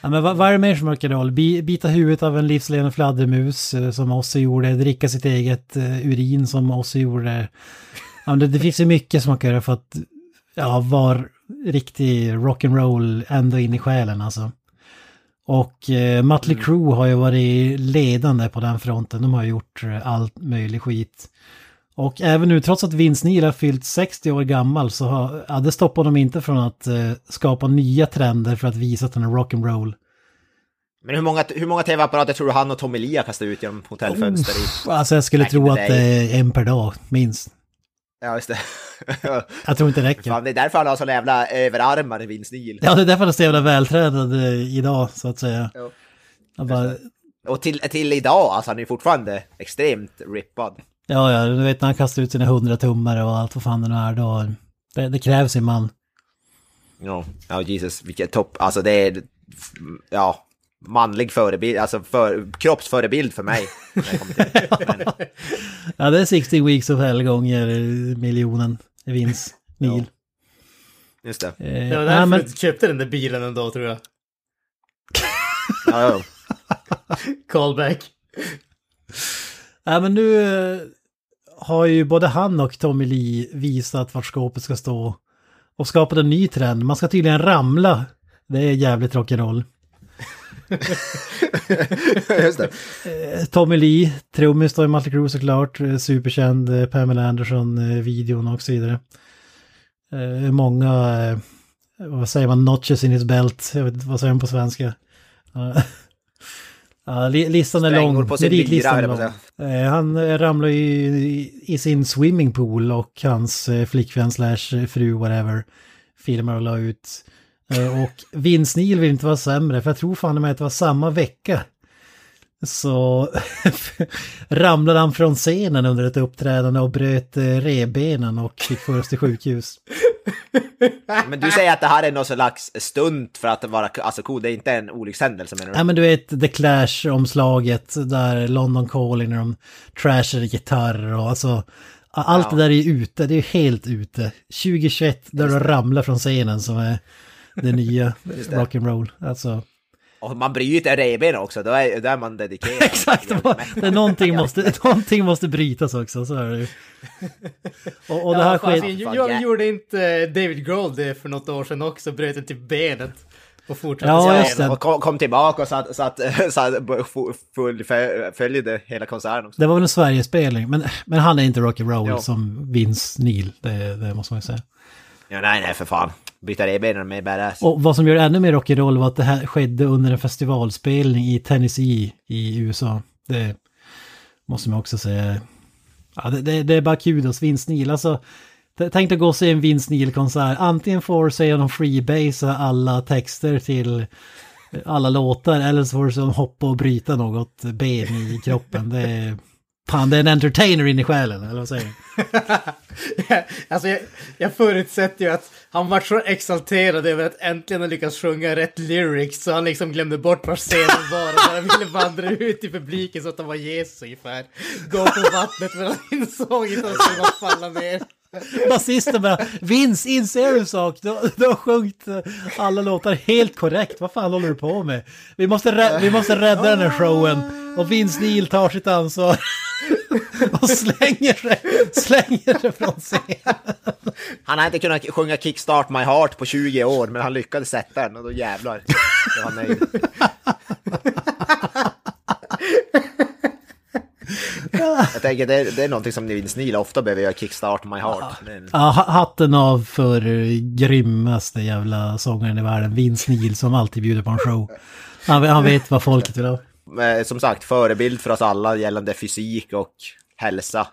Ja, men vad, vad är det mer som är rock'n'roll? Bi, bita huvudet av en livslevande fladdermus eh, som Ozzy gjorde. Dricka sitt eget eh, urin som Ozzy gjorde. Ja, men det, det finns ju mycket som man kan göra för att ja, vara riktig rock'n'roll ända in i själen alltså. Och eh, Mötley Crüe har ju varit ledande på den fronten. De har gjort eh, allt möjligt skit. Och även nu, trots att Vince Neil har fyllt 60 år gammal, så har, ja, det stoppar de inte från att eh, skapa nya trender för att visa att den är rock'n'roll. Men hur många, hur många tv-apparater tror du han och Tommy Lee har kastat ut genom hotellfönster i? Alltså jag skulle tro att det är en per dag, minst. Ja, just det. [laughs] Jag tror inte det räcker. Fan, det är därför han har så jävla överarmar Vince Neil. Ja, det är därför han är så jävla vältränad eh, idag, så att säga. Ja. Bara, Och till, till idag, alltså han är fortfarande extremt rippad. Ja, ja, du vet när han kastar ut sina hundra tummare och allt vad fan det nu är då. Det, det krävs en man. Ja, ja Jesus, vilket topp, alltså det är, ja, manlig förebild, alltså för, kroppsförebild för mig. [laughs] Men, Ja, det är 60 weeks of hell gånger miljonen Vince Neil. [laughs] just det. Eh, Det var därför men, du köpte den där bilen en dag tror jag. Ja, ja. [laughs] Callback. Nej, men nu eh, har ju både han och Tommy Lee visat vart skåpet ska stå. Och skapat en ny trend. Man ska tydligen ramla. Det är jävligt rock'n'roll. [laughs] just det. Eh, Tommy Lee, trummis då i Mötley Crüe såklart, eh, superkänd, Pamela Anderson-videon och så vidare. Många, vad säger man, notches in his belt, jag vet inte vad säger man på svenska. [laughs] Ja. Ja, li- listan är lång, på sin lyra, lång. Eh, Han eh, ramlar ju i, i sin swimmingpool och hans eh, flickvän slash fru, whatever, filmar och la ut. Eh, Och [laughs] Vince Neil vill inte vara sämre, för jag tror fan med att det var samma vecka så [laughs] ramlade han från scenen under ett uppträdande och bröt revbenen och fick föras till sjukhus. [laughs] Men du säger att det här är någon slags stunt för att vara alltså, cool, det är inte en olyckshändelse menar du? Nej men du vet The Clash-omslaget där London Calling när de trashar gitarr och alltså allt Ja. det där är ju ute, det är ju helt ute. 2021 där du ramlar från scenen som är det nya rock'n'roll. Alltså Och man bryter revben också, då är, då är man dedikerad. [laughs] exakt, det är någonting måste, [laughs] någonting måste brytas också, så är det ju. Och, och det här ja, fan, sker... jag, jag gjorde inte David Grohl det för något år sedan också, bröt typ benet. Och fortsatte Ja, just det. Och kom, kom tillbaka och satt, satt, [laughs] satt fullföljde hela konserten också. Det var väl en Sverigespelning, men, men han är inte rock'n'roll Ja. som Vince Neil, det, det måste man ju säga. Ja, nej, nej, för fan. Byta revbenen med badass. Och vad som gör det ännu mer rock'n'roll var att det här skedde under en festivalspelning i Tennessee i USA. Det måste man också säga. Ja, det, det, det är bara kudos, Vince Neil. Alltså, tänk dig gå och se en Vince Neil-konsert. Antingen får du se honom freebasea alla texter till eh, alla låtar, eller så får du se honom hoppa och bryta något ben i kroppen. Det är, fan, det är en entertainer in i själen, eller vad säger du? [laughs] alltså jag, jag förutsätter ju att han var så exalterad över att äntligen ha lyckats sjunga rätt lyrics så han liksom glömde bort var scenen var och bara ville vandra ut i publiken så att han var Jesus ungefär. Gå på vattnet men han insåg inte att han skulle falla ner. [laughs] Basisten bara, Vince, inser du en sak? Du, du har sjungit eh, alla låtar helt korrekt. Vad fan håller du på med? Vi måste, vi måste rädda den här showen. Och Vince Neil tar sitt ansvar. [laughs] och slänger sig, slänger sig från scenen. Han har inte kunnat sjunga Kickstart My Heart på 20 år, men han lyckades sätta den och då jävlar. Då var nöjd. [laughs] Jag tänker det, det är någonting som Vince Neil ofta behöver göra, Kickstart My Heart. Det är en- Ja, ha- hatten av för eh, grymmaste jävla sångaren i världen. Vince Neil som alltid bjuder på en show. Han, han vet vad folket vill ha. Men som sagt, förebild för oss alla gällande fysik och hälsa.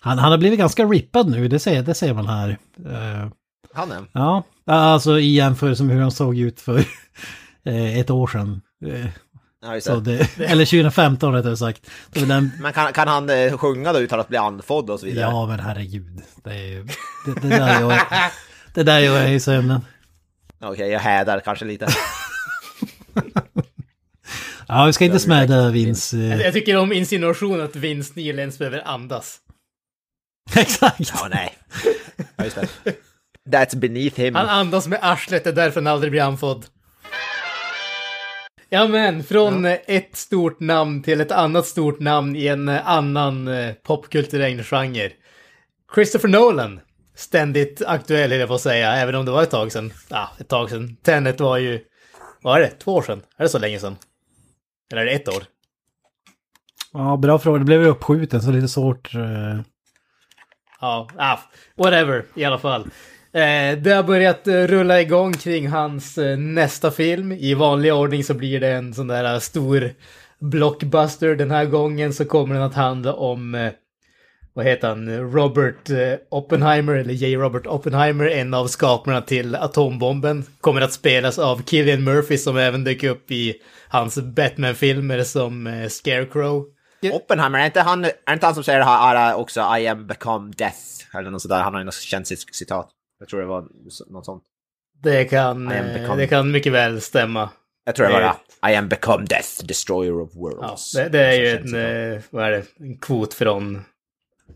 Han, han har blivit ganska rippad nu, det säger, det säger man här. Eh, Han är. ja, alltså i jämförelse med hur han såg ut för [laughs] eh, ett år sedan. Ja, så det. det, eller 2015 rättare sagt. Den, Men kan, kan han eh, sjunga då utan att bli andfådd och så vidare? ja men herregud. Det, är, ju- det, det där gör jag, det där gör jag i sömnen. Okej, jag hädar kanske lite. [laughs] Ja, vi ska inte smäda Vince. Jag, Eh, jag tycker om insinuationen att Vince Neil ens behöver andas. [laughs] exakt. Ja, nej. Ja, just det. That's beneath him. Han andas med arslet, det är därför han aldrig blir andfådd. Ja men, från eh, ett stort namn till ett annat stort namn i en eh, annan eh, popkulturell genre. Christopher Nolan. Ständigt aktuell, höll jag på att säga, även om det var ett tag sedan. Ja, ett tag sedan. Tenet var ju... Vad är det? Två år sedan? Är det så länge sedan? Eller är det ett år? Ja, bra fråga. Det blev ju uppskjuten så lite svårt. eh, Ja, ah, whatever i alla fall. Eh, det har börjat eh, rulla igång kring hans eh, nästa film. I vanlig ordning så blir det en sån där eh, stor blockbuster. Den här gången så kommer den att handla om, vad heter han, Robert Oppenheimer, eller J. Robert Oppenheimer, en av skaparna till atombomben. Kommer att spelas av Killian Murphy som även dök upp i hans Batman-filmer som Scarecrow. Oppenheimer, är inte han, är inte han som säger det här också I am become death? Eller något sådär, han har ju något känsligt citat. Jag tror det var något sånt. Det kan, eh, become- det kan mycket väl stämma. Jag tror det var Det. I am become death, destroyer of Ja, worlds. det, det är ju en, eh, vad är det, en kvot från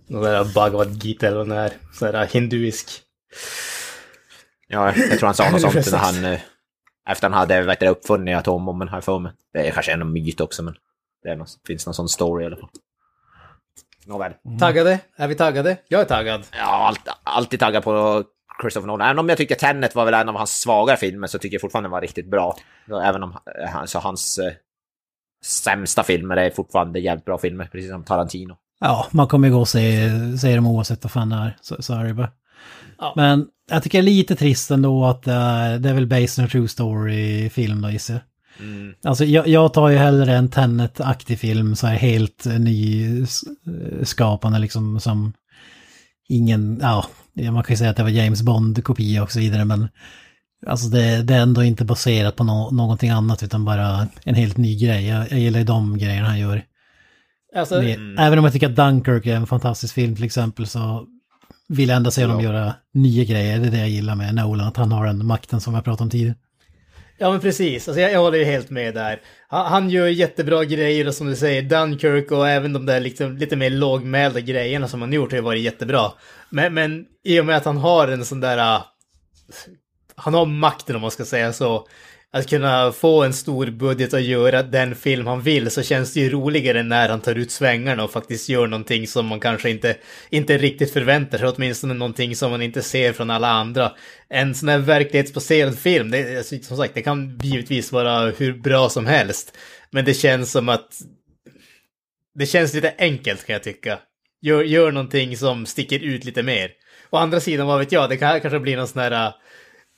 någon där Bhagavad Gita eller vad det är, sån där hinduisk. Ja, jag tror han sa något [laughs] sånt när han... eh, Efter han hade vet du, uppfunnit atombomben, har jag för mig. Det är kanske en myt också, men det något, finns någon sån story i alla fall. Nåväl. Taggade? Är vi taggade? Jag är taggad. Ja, allt, alltid taggad på Christopher Nolan. Även om jag tycker Tenet var väl en av hans svagare filmer så tycker jag fortfarande den var riktigt bra. Även om alltså, hans eh, sämsta filmer är fortfarande jävligt bra filmer, precis som Tarantino. Ja, man kommer ju gå och se, se dem oavsett vad fan det är. Så, så är det bara. Ja. Men jag tycker det är lite trist ändå att det är, det är väl based on a true story-film då gissar jag. Mm. Alltså jag, jag tar ju hellre en Tenet-aktig film så här helt nyskapande liksom som ingen, ja, man kan ju säga att det var James Bond-kopia och så vidare men alltså det, det är ändå inte baserat på nå- någonting annat utan bara en helt ny grej. Jag, jag gillar ju de grejerna han gör. Alltså, Med, Även om jag tycker att Dunkirk är en fantastisk film till exempel så vill jag ändå se honom göra nya grejer. Det är det jag gillar med Nolan, att han har den makten som jag pratade om tidigare ja men precis, alltså, jag, jag håller ju helt med där. Han, han gör jättebra grejer och som du säger, Dunkirk och även de där liksom, lite mer lågmälda grejerna som han gjort har ju varit jättebra. Men, men i och med att han har en sån där... Uh, han har makten om man ska säga så. Att kunna få en stor budget och göra den film han vill så känns det ju roligare när han tar ut svängarna och faktiskt gör någonting som man kanske inte, inte riktigt förväntar sig, åtminstone någonting som man inte ser från alla andra. En sån här verklighetsbaserad film, det, alltså, som sagt, det kan givetvis vara hur bra som helst. Men det känns som att det känns lite enkelt kan jag tycka. Gör, gör någonting som sticker ut lite mer. Å andra sidan, vad vet jag, det kan kanske blir någon sån här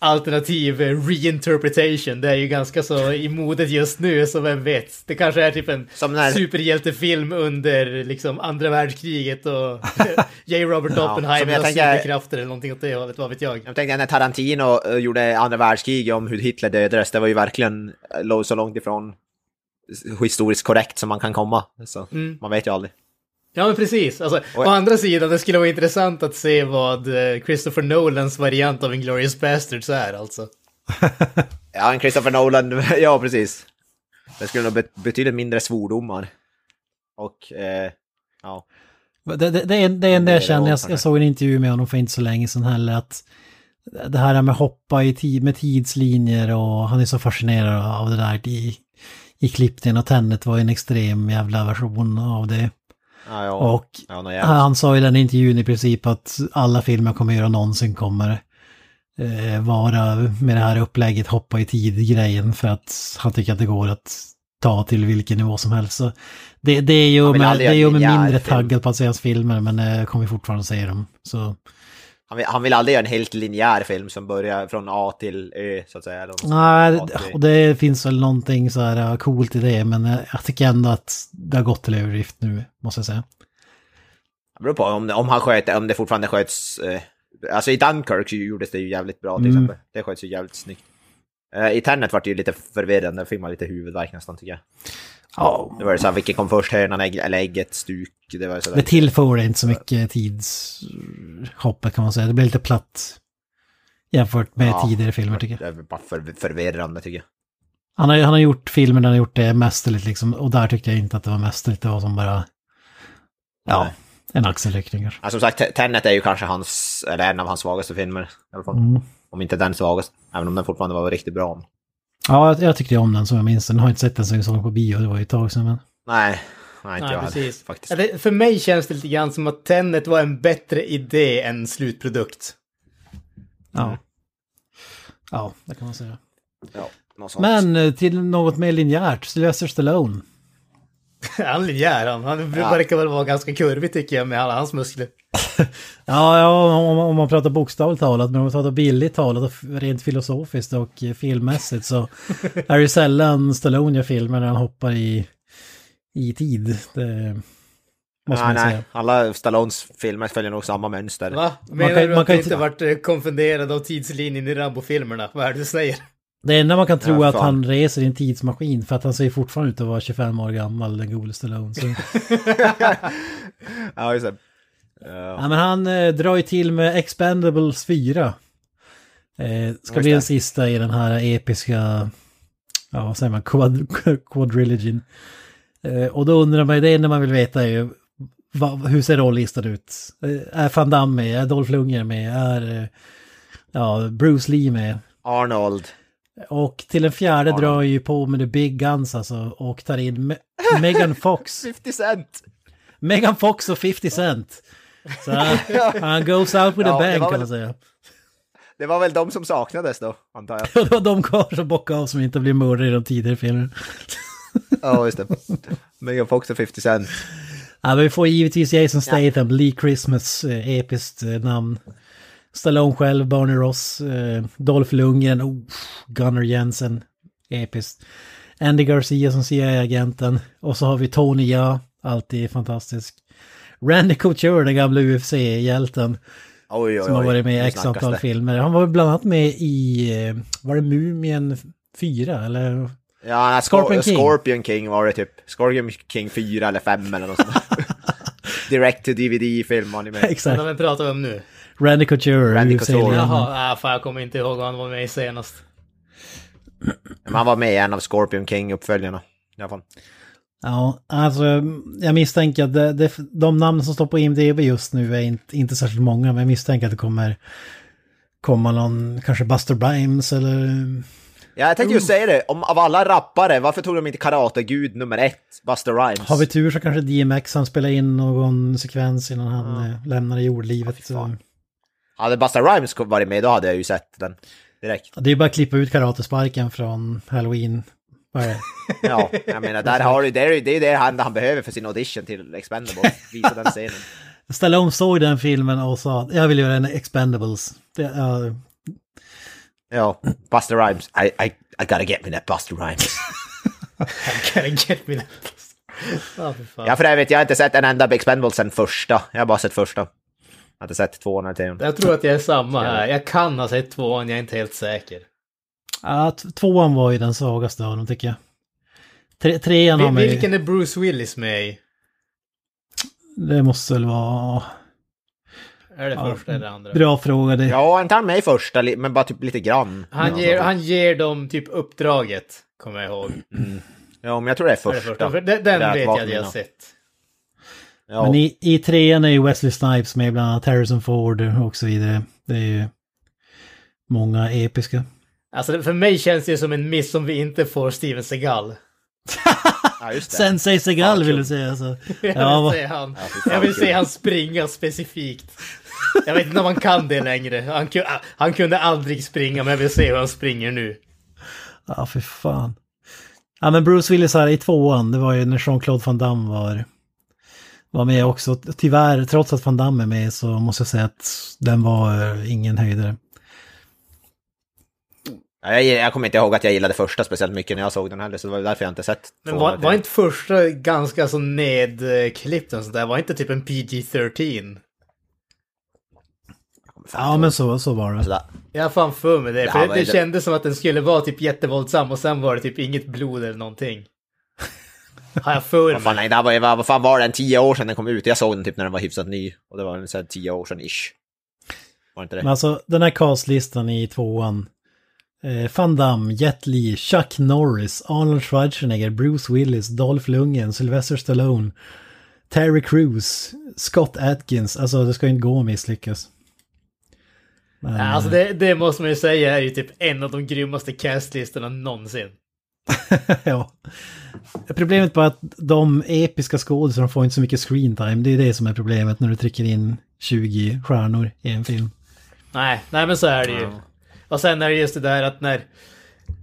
alternativ reinterpretation. Det är ju ganska så i modet just nu, så vem vet. Det kanske är typ en när- superhjältefilm under liksom andra världskriget och [laughs] J. Robert Oppenheimer har tänker- superkrafter eller någonting åt det hållet, vad vet jag. Jag tänkte när Tarantino eh, gjorde andra världskriget om hur Hitler dödades, det var ju verkligen eh, låg så långt ifrån historiskt korrekt som man kan komma. Så Mm. man vet ju aldrig. Ja men precis. Alltså, å andra sidan, det skulle vara intressant att se vad eh, Christopher Nolans variant av Inglourious Basterds är alltså. [laughs] Ja, en Christopher Nolan, [laughs] ja precis. Det skulle nog be- betydligt mindre svordomar. Och, eh, ja. Det, det, det, är- det är det är jag känner, jag, jag såg en intervju med honom för inte så länge sedan heller, att det här med hoppa i tid, med tidslinjer och han är så fascinerad av det där i, i klippningen och Tenet var en extrem jävla version av det. Ja, ja. Och ja, han sa i den intervjun i princip att alla filmer kommer göra någonsin kommer eh, vara med det här upplägget hoppa i tid-grejen för att han tycker att det går att ta till vilken nivå som helst. Så det, det är ju med, det är ju med mindre taggad på att se hans filmer men eh, jag kommer fortfarande se dem. Så Han, vill, han vill aldrig göra en helt linjär film som börjar från A till Ö, så att säga. nej, och det finns väl någonting så här eh, coolt i det men jag tycker ändå att det har gått till överdrift nu, måste jag säga. Det beror på om, om han sköt, om det fortfarande sköts... Eh, alltså i Dunkirk så gjordes det ju jävligt bra till Mm. exempel. Det sköts ju jävligt snyggt. Eh, I Tenet var det ju lite förvirrande, filmade lite huvudvärk nästan tycker jag. Ja, Det var ju såhär, vilken kom först, hönan eller ägget, stuk? Det var ju sådär. Det tillför inte så mycket tidshoppet kan man säga. Det blir lite platt jämfört med Ja. tidigare filmer tycker jag. Det är bara för, förvirrande tycker jag. Han har, han har gjort filmer där han har gjort det mästerligt liksom. Och där tyckte jag inte att det var mästerligt. Det var som bara... Ja, Nej. en axelryckning kanske. Ja, som sagt, Te- Tenet är ju kanske hans, eller en av hans svagaste filmer. I alla fall. Mm. Om inte den svagaste. Även om den fortfarande var riktigt bra. Ja, jag, jag tyckte om den som jag minns den. Jag har inte sett den sen jag såg på bio. Det var ju ett tag sedan. Men... Nej, nej inte Nej, jag precis. faktiskt. Ja, det, för mig känns det lite grann som att Tenet var en bättre idé än slutprodukt. Ja. Ja, det kan man säga. Ja, något sånt. Men eh, till något mer linjärt. Sylvester Stallone. [laughs] Han är linjär han. Han Ja. verkar väl vara ganska kurvig tycker jag med alla hans muskler. [laughs] Ja, ja om, om man pratar bokstavligt talat, men om man pratar billigt talat och rent filosofiskt och eh, filmmässigt så [laughs] är det ju sällan Stallone gör filmer när han hoppar i, i tid. Det måste nej, man nej. säga. Alla Stallones filmer följer nog samma mönster. Va? Menar kan- du man att kan du inte- inte varit eh, konfunderad av tidslinjen i Rambo-filmerna? Vad är det du säger? Det enda man kan tro Ja, är att fan. han reser i en tidsmaskin för att han ser fortfarande ut att vara 25 år gammal, den gode Stallone. Så. [laughs] ja, just det. Ja. Ja, men han eh, drar ju till med Expendables 4. Eh, ska bli den sista i den här episka, ja vad säger man, quad, [laughs] quadrilogin. Eh, och då undrar man ju, det enda man vill veta är ju, vad, hur ser rollistan ut? Eh, är Van Damme med? Är Dolph Lundgren med? Är eh, ja, Bruce Lee med? Arnold. Och till den fjärde Ja, drar ju på med The Big Guns alltså och tar in Me Megan Fox. [laughs] 50 cent! Megan Fox och 50 Cent. Så [laughs] han, goes out with Ja, a bang kan väl- man säga. Det var väl de som saknades då, antar jag. [laughs] Det var de kvar som bockade av som inte blir mördade i de tidigare filmerna. Ja, just det. Megan Fox och 50 Cent. Ja, men vi får givetvis Jason Statham, Lee Christmas, eh, episkt eh, namn. Stallone själv, Barney Ross, eh, Dolph Lundgren, oh, Gunnar Jensen, episkt. Andy Garcia som CIA-agenten. Och så har vi Tony Ja, alltid fantastisk. Randy Couture, den gamla UFC-hjälten. Oj, oj, oj. Som har varit med i x antal filmer. Han var bland annat med i, eh, var det Mumien 4 eller? Ja, nej, Scorpion King. Scorpion King var det typ. Scorpion King 4 eller 5 eller något sånt. [laughs] Direct to DVD-film var ni med. Exakt. Vem pratar vi om nu? Randy Couture, Randy Couture. Jaha, ah, fan jag kommer inte ihåg vad han var med i senast. Men han var med i en av Scorpion King-uppföljarna. I alla fall. Ja, alltså jag misstänker att det, det, de namn som står på IMDB just nu är inte, inte särskilt många, men jag misstänker att det kommer komma någon, kanske Buster Rhymes eller... Ja, jag tänkte ju säga det. Om, av alla rappare, varför tog de inte Karate-gud nummer ett? Buster Rhymes. Har vi tur så kanske DMX han spelar in någon sekvens innan han eh, lämnar jordlivet. Ja, Hade Buster Rhymes varit med, då hade jag ju sett den. Direkt. Det är ju bara att klippa ut karatesparken från Halloween. [laughs] Ja, jag menar, där har du, det är ju det, är det han, han behöver för sin audition till Expendables. Visa den scenen. [laughs] Stallone såg den filmen och sa jag vill göra en Expendables. Det, ja, Ja, Buster Rhymes. I, I, I gotta get me that Buster Rhymes. [laughs] I get me that? Ja, för fan. Ja, för övrigt, jag har inte sett en enda Expendables sen första. Jag har bara sett första. Jag har inte sett tvåan eller trean. Jag tror att jag är samma här. Jag kan ha sett tvåan, jag är inte helt säker. ja, tvåan var ju den svagaste av dem tycker jag. Tre, trean har mig... Vilken är Bruce Willis med i? Det måste väl vara... Är det Ja, första eller andra? Bra fråga det. Ja, inte han med i första, men bara typ lite grann. Han, ger, han ger dem typ uppdraget, kommer jag ihåg. Ja, men jag tror det är Är det första. första? För den, den vet jag att jag har sett. Ja. Men i, i trean är ju Wesley Snipes med bland annat Harrison Ford och så vidare. Det är ju många episka. Alltså för mig känns det som en miss om vi inte får Steven Seagal. ja, just det. Sensei Segal Ja, vill du säga alltså. [laughs] Jag Ja, vill se han, jag vill se han springa specifikt. Jag vet inte om han kan det längre. Han, han kunde aldrig springa, men jag vill se hur han springer nu. Ja, för fan. Ja, men Bruce Willis här i tvåan, det var ju när Jean-Claude Van Damme var, var med också. Tyvärr, trots att Van Damme är med så måste jag säga att den var eh, ingen höjdare. Ja, jag, jag kommer inte ihåg att jag gillade första speciellt mycket när jag såg den heller, så det var därför jag inte sett Men var, var inte första ganska så nedklippt och sådär? Var inte typ en PG-13? Ja, men så, så var det. Sådär. Jag har fan för mig det. För det, det det? kändes som att den skulle vara typ jättevåldsam och sen var det typ inget blod eller någonting. Har jag för Vad fan, mig. nej, det här var, vad, vad fan var den? Tio år sedan den kom ut. Jag såg den typ när den var hyfsat ny. Och det var här tio år sedan ish. Var inte det? Men alltså den här castlistan i tvåan. Eh, Van Damme, Jet Li, Chuck Norris, Arnold Schwarzenegger, Bruce Willis, Dolph Lundgren, Sylvester Stallone, Terry Crews, Scott Atkins. Alltså det ska ju inte gå att misslyckas. Men, Ja, alltså det, det måste man ju säga är ju typ en av de grymmaste castlistorna någonsin. [laughs] ja. Problemet bara att de episka skådisarna får inte så mycket screen time. Det är det som är problemet när du trycker in 20 stjärnor i en film. Nej, nej men så är det ju. Och sen är det just det där att när...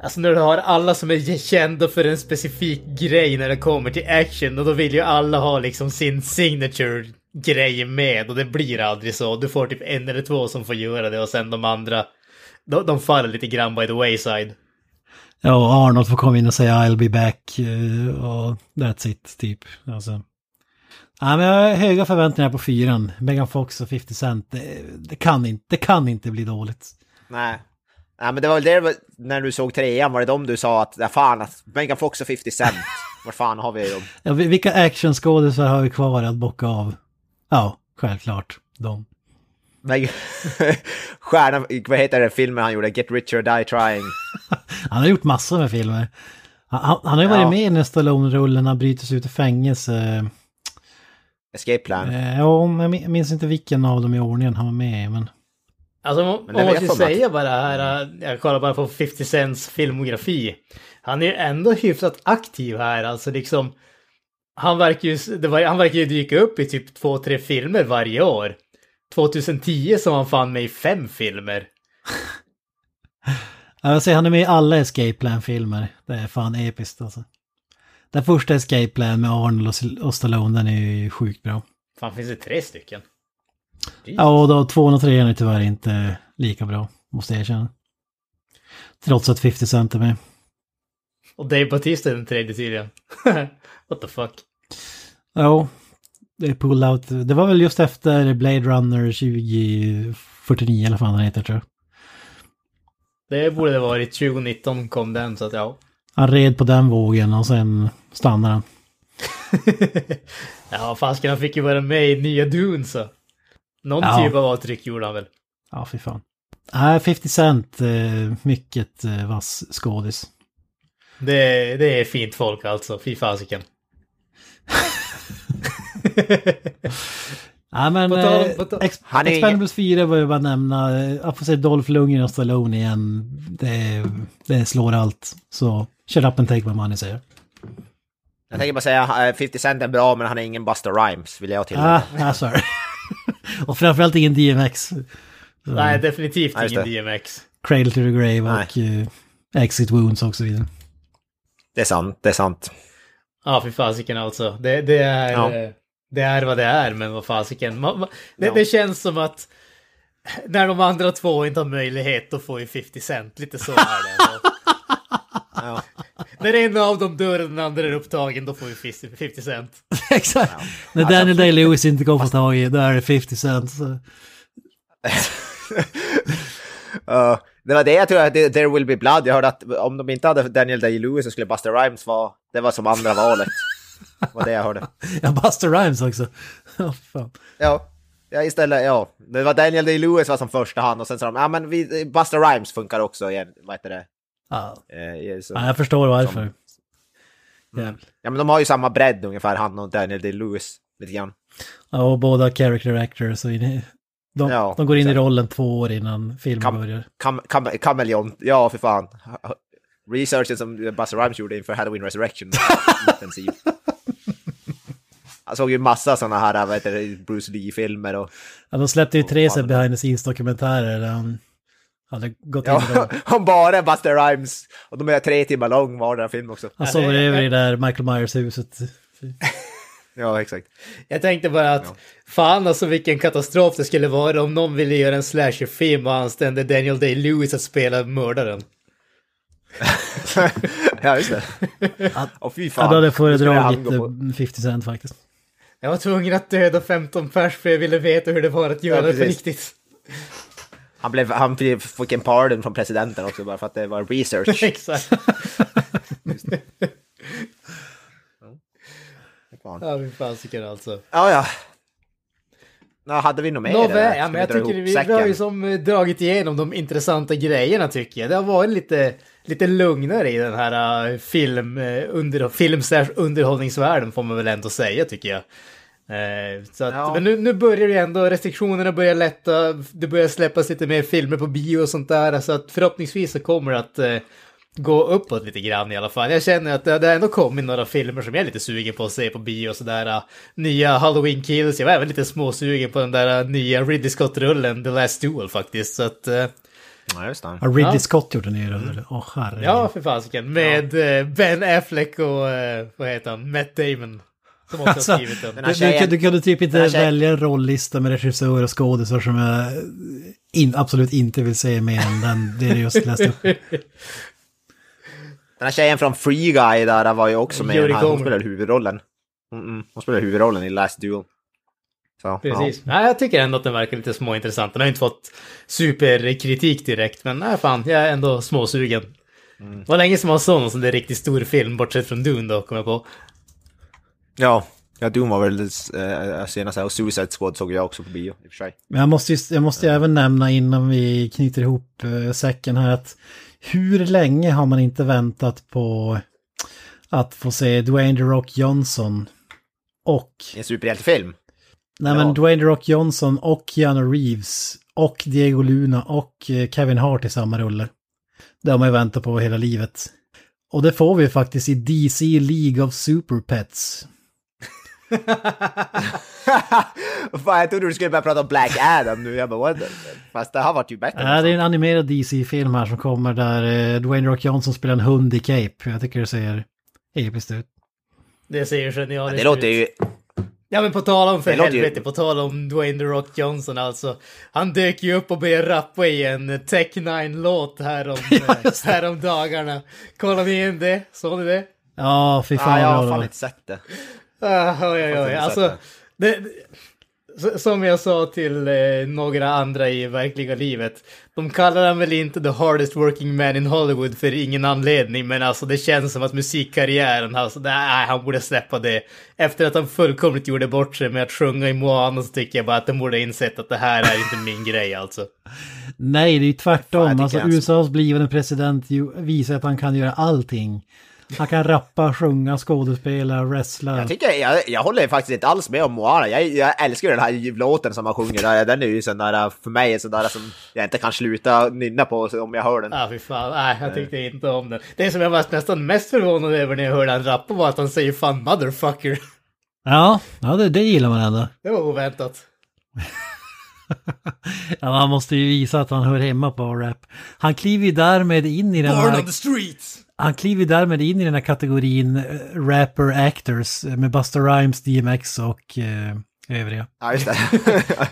Alltså när du har alla som är kända för en specifik grej när det kommer till action och då vill ju alla ha liksom sin signature grej med och det blir aldrig så. Du får typ en eller två som får göra det och sen de andra de, de faller lite grann by the wayside. Ja, och Arnold får komma in och säga I'll be back eh, och that's it, typ. Alltså. Ja, men jag har höga förväntningar på fyran. Megan Fox och 50 Cent. Det, det, kan, inte, det kan inte bli dåligt. Nej. Nej, men det var väl det när du såg trean, var det de du sa att, ja fan, att Megan Fox och 50 Cent, [laughs] var fan har vi dem? Ja, vi- vilka actionskådisar har vi kvar att bocka av? Ja, självklart. De. Meg- [laughs] Stjärnan, vad heter den filmen han gjorde? Get Rich or Die Trying. [laughs] Han har gjort massor med filmer. Han, han har ju Ja. varit med i den Stallone-rullen han bryter sig ut ur fängelse. Escape Plan. Eh, Ja, men jag min- jag minns inte vilken av dem i ordningen han var med i, men... Alltså man, Men man det måste ju man att- säga bara här, jag kollar bara på 50 Cents filmografi. Han är ju ändå hyfsat aktiv här, alltså liksom. Han verkar ju, det var, han verkar ju dyka upp i typ två, tre filmer varje år. 2010 så var han fan med i fem filmer. [laughs] Ja, Jag säger, han är med i alla Escape Plan-filmer. Det är fan episkt alltså. Den första Escape Plan med Arnold och Stallone, den är ju sjukt bra. Fan finns det tre stycken? Ja, och då tvåan och trean är tyvärr inte lika bra, måste jag erkänna. Trots att 50 Cent är med. Och Dave Bautista är den tredje tydligen. [laughs] What the fuck? Ja, det är pull out. Det var väl just efter Blade Runner 2049 eller vad fan den heter tror jag. Det borde det varit 2019 kom den så att ja. Han red på den vågen och sen stannade han. [laughs] ja, fasken han fick ju vara med i nya Dune så. Någon Ja. typ av avtryck gjorde han väl. Ja, fy fan. Nej, 50 Cent, eh, mycket eh, vass skådis. Det, det är fint folk alltså, fy fasiken. [laughs] [laughs] Ja men eh, Ex- Han är Expendables 4 var ju bara nämna, eh, jag får säga Dolph Lundgren och Stallone igen. Det, det slår allt. Så shut up and take my money säger jag. Tänker bara säga, eh, 50 Cent är bra men han är ingen Buster Rhymes, vill jag tillägga. Ah, ah sorry. [laughs] och framförallt ingen DMX. Så, Nej, definitivt ingen det. DMX. Cradle to the Grave Nej. och eh, Exit Wounds och så vidare. Det är sant, det är sant. Ja, fy fasiken alltså. Det, det är... Ja. Det är vad det är, men vad fasiken. Man, man, det, Ja. det känns som att när de andra två inte har möjlighet, då får ju 50 Cent. Lite så är det. [laughs] Ja. när en av dem dör och den andra är upptagen, då får ju 50 50 Cent. [laughs] Exakt. När Alltså, Daniel Day-Lewis inte går att få tag i, då är det 50 Cent. Så. [laughs] Ja, det var det jag tror att There Will Be Blood, jag hörde att om de inte hade Daniel Day-Lewis så skulle Buster Rhymes vara, det var som andra valet. Var det jag hörde. [laughs] Ja, Buster Rhymes också. Ja, [laughs] fan. Ja, ja istället, ja. Det var Daniel Day-Lewis var som första hand och sen sa de, ja men vi, Buster Rhymes funkar också igen, vad heter det? Ja. Eh, så, ja, jag förstår varför. Som- Ja. Ja men de har ju samma bredd ungefär, han och Daniel Day-Lewis, lite grann. Ja, och båda character actors. Och in, de, Ja, de går in i exakt. rollen två år innan filmen Kam- börjar. Kam, kam, ja för fan. Researchen som Buster Rhymes gjorde inför Halloween Resurrection. [laughs] intensiv. Jag såg ju massa sådana här vad heter det, Bruce Lee-filmer och... Ja, de släppte ju tre så behind the scenes dokumentärer där han hade gått in i Ja, om [laughs] bara Buster Rhymes. Och de är tre timmar lång vardera film också. Han sover över i det där Michael Myers-huset. Ja, exakt. Jag tänkte bara att fan alltså vilken katastrof det skulle vara om någon ville göra en slasherfilm och anställde Daniel Day-Lewis att spela mördaren. [laughs] ja, just det. [laughs] Och fy fan. Ja, då hade jag han föredragit gå på- eh, 50 Cent faktiskt. Jag var tvungen att döda 15 pers för jag ville veta hur det var att göra Ja, det på riktigt. Han, blev, han fick en pardon från presidenten också bara för att det var research. [laughs] Exakt. Fan. Ja, vi fasiken alltså. Ja, ja. Ja, hade vi något mer? Nåväl, ja, men jag tycker vi, vi har ju som eh, dragit igenom de intressanta grejerna tycker jag. Det har varit lite, lite lugnare i den här uh, film, uh, under, film underhållningsvärlden får man väl ändå säga tycker jag. Eh, så att, Ja. Men nu, nu börjar ju ändå restriktionerna börja lätta, det börjar släppas lite mer filmer på bio och sånt där, så att förhoppningsvis så kommer det att eh, gå uppåt lite grann i alla fall. Jag känner att det, det har ändå kommit några filmer som jag är lite sugen på att se på bio och sådär. Nya Halloween Kills, jag var även lite småsugen på den där nya Ridley Scott-rullen The Last Duel faktiskt. Så att, eh, Ja, just det. Ja, Ridley Ja. Scott gjorde ni det. Åh herregud. ja för fasiken. Med eh, Ben Affleck och, eh, vad heter han, Matt Damon. Som också Alltså, har skrivit den. Den Du, tjejen- du kunde typ inte den välja en rolllista med regissör och skådisar som jag in, absolut inte vill se mer än den, det du just läste upp. Den här tjejen från Free Guy där var ju också med. i den här. Hon spelade huvudrollen. Mm -mm. Hon spelade huvudrollen i Last Duel. Så, Precis. Nej, jag tycker ändå att den verkar lite småintressant. Den har inte fått superkritik direkt, men nej fan, jag är ändå småsugen. Mm. Det var länge som man såg någon sån där riktigt stor film, bortsett från Dune då, kom jag på. Ja. Ja, Doom var väl äh, senast här och Suicide Squad såg jag också på bio i och för sig. Men jag måste, ju, jag måste ju även nämna innan vi knyter ihop eh, säcken här att hur länge har man inte väntat på att få se Dwayne The Rock Johnson och, En superhjältefilm. Nej Ja. men Dwayne The Rock Johnson och Keanu Reeves och Diego Luna och eh, Kevin Hart i samma rulle. Det har man ju väntat på hela livet. Och det får vi faktiskt i DC League of Super Pets. [laughs] Fan, jag trodde du skulle börja prata om Black Adam nu. Jag bara, what? the- Fast det här vart ju bättre. Ja, det är en animerad DC-film här som kommer där eh, Dwayne Rock Johnson spelar en hund i Cape. Jag tycker det ser episkt ut. Det ser ju genialiskt det låter ut. ju... Ja men på tal om för helvete, på tal om Dwayne The Rock Johnson alltså. Han dök ju upp och började rappa i en Tech 9-låt här om, [laughs] här om dagarna. Kollar ni in det? Såg ni det? Ja, fy fan Ah, jag har fan inte sett det. Ah, oj, oj, oj. Alltså, det, som jag sa till eh, några andra i verkliga livet. De kallar han väl inte the hardest working man in Hollywood för ingen anledning. Men alltså det känns som att musikkarriären, alltså, nej, han borde släppa det. Efter att han fullkomligt gjorde bort sig med att sjunga i Moana så tycker jag bara att han borde ha insett att det här är inte min grej alltså. Nej, det är ju Fan, tvärtom. tycker Alltså USAs blivande president visar att han kan göra allting. Han kan rappa, sjunga, skådespela, wrestla. Jag, tycker, jag, jag håller faktiskt inte alls med om Moana. Jag, jag älskar den här låten som han sjunger. där. Den är ju sån där, för mig, sån där som jag inte kan sluta nynna på om jag hör den. Ah, fy fan, nej, jag tyckte inte om den. Det som jag var nästan mest förvånad över när jag hörde han rappa var att han säger fan motherfucker. Ja, ja det, det gillar man ändå. Det var oväntat. [laughs] Ja, man måste ju visa att han hör hemma på rap. Han kliver ju därmed in i den Born här... on the streets! Han kliver därmed in i den här kategorin eh, rapper actors eh, med Busta Rhymes, DMX och eh, övriga. Ja, just det. [laughs]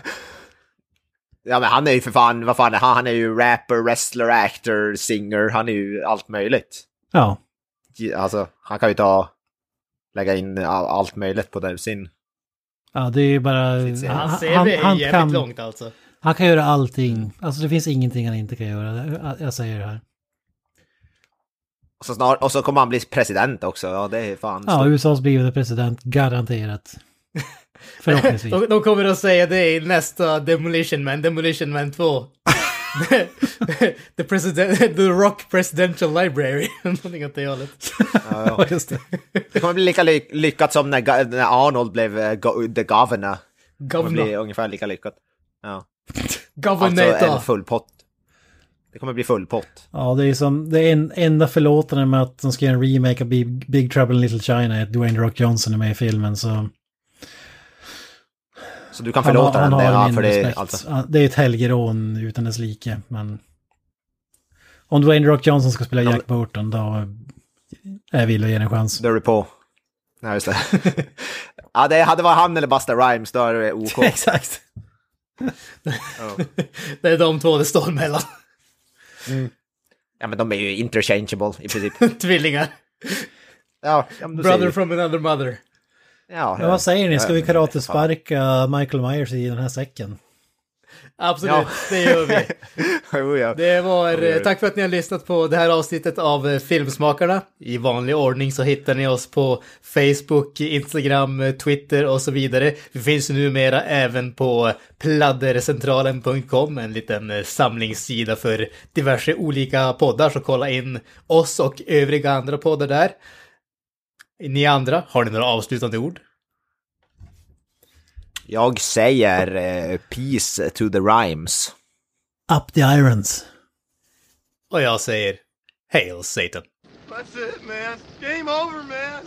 ja, men han är ju för fan, vad fan är han? Han är ju rapper, wrestler, actor, singer. Han är ju allt möjligt. Ja, Alltså, han kan ju ta, lägga in all- allt möjligt på den, sin... ja det är ju bara... Han Han, ser han, det han, jävligt kan, långt alltså. han kan göra allting. Alltså det finns ingenting han inte kan göra. Jag säger det här. Och så, snart, och så kommer han bli president också. Ja, det är fan... Ja, stort. USAs blivande president, garanterat. [laughs] Förhoppningsvis. De, de kommer att säga det i nästa Demolition Man, Demolition Man 2. [laughs] the, president, the Rock Presidential Library. [laughs] Någonting åt det hållet. Ja, just det. Det kommer bli lika ly- lyckat som när, när Arnold blev eh, go- the governor. Det kommer bli Governor. ungefär lika lyckat. Ja. Alltså Governator. en full pott. Det kommer bli full pott. Ja, det är som det är en, enda förlåtande med att de ska göra en remake av Big, Big Trouble in Little China är att Dwayne Rock Johnson är med i filmen så... Så du kan förlåta han, den han ja, min för det, respekt. alltså. Det är ett helgerån utan dess like, men... Om Dwayne Rock Johnson ska spela Jack Burton då är jag villig att ge en chans. Då är du på. Nej, just det. [laughs] ja, det hade varit han eller Busta Rhymes, då är det OK. [laughs] Exakt. [laughs] Det är de två det står mellan. Ja, men de är ju interchangeable i princip. [laughs] Tvillingar. Ja, ja Brother from another mother. Ja, Men vad säger ni, ska vi Ja, karatesparka Michael Myers i den här säcken? Absolut, Ja. det gör vi. Jo, [laughs] ja. Det var, tack för att ni har lyssnat på det här avsnittet av eh, Filmsmakarna. I vanlig ordning så hittar ni oss på Facebook, Instagram, eh, Twitter och så vidare. Vi finns numera även på pladdercentralen.com, en liten eh, samlingssida för diverse olika poddar, så kolla in oss och övriga andra poddar där. Ni andra, har ni några avslutande ord? Jag säger eh, peace to the rhymes. Up the irons. Och jag säger Hail Satan. That's it, man. Game over, man.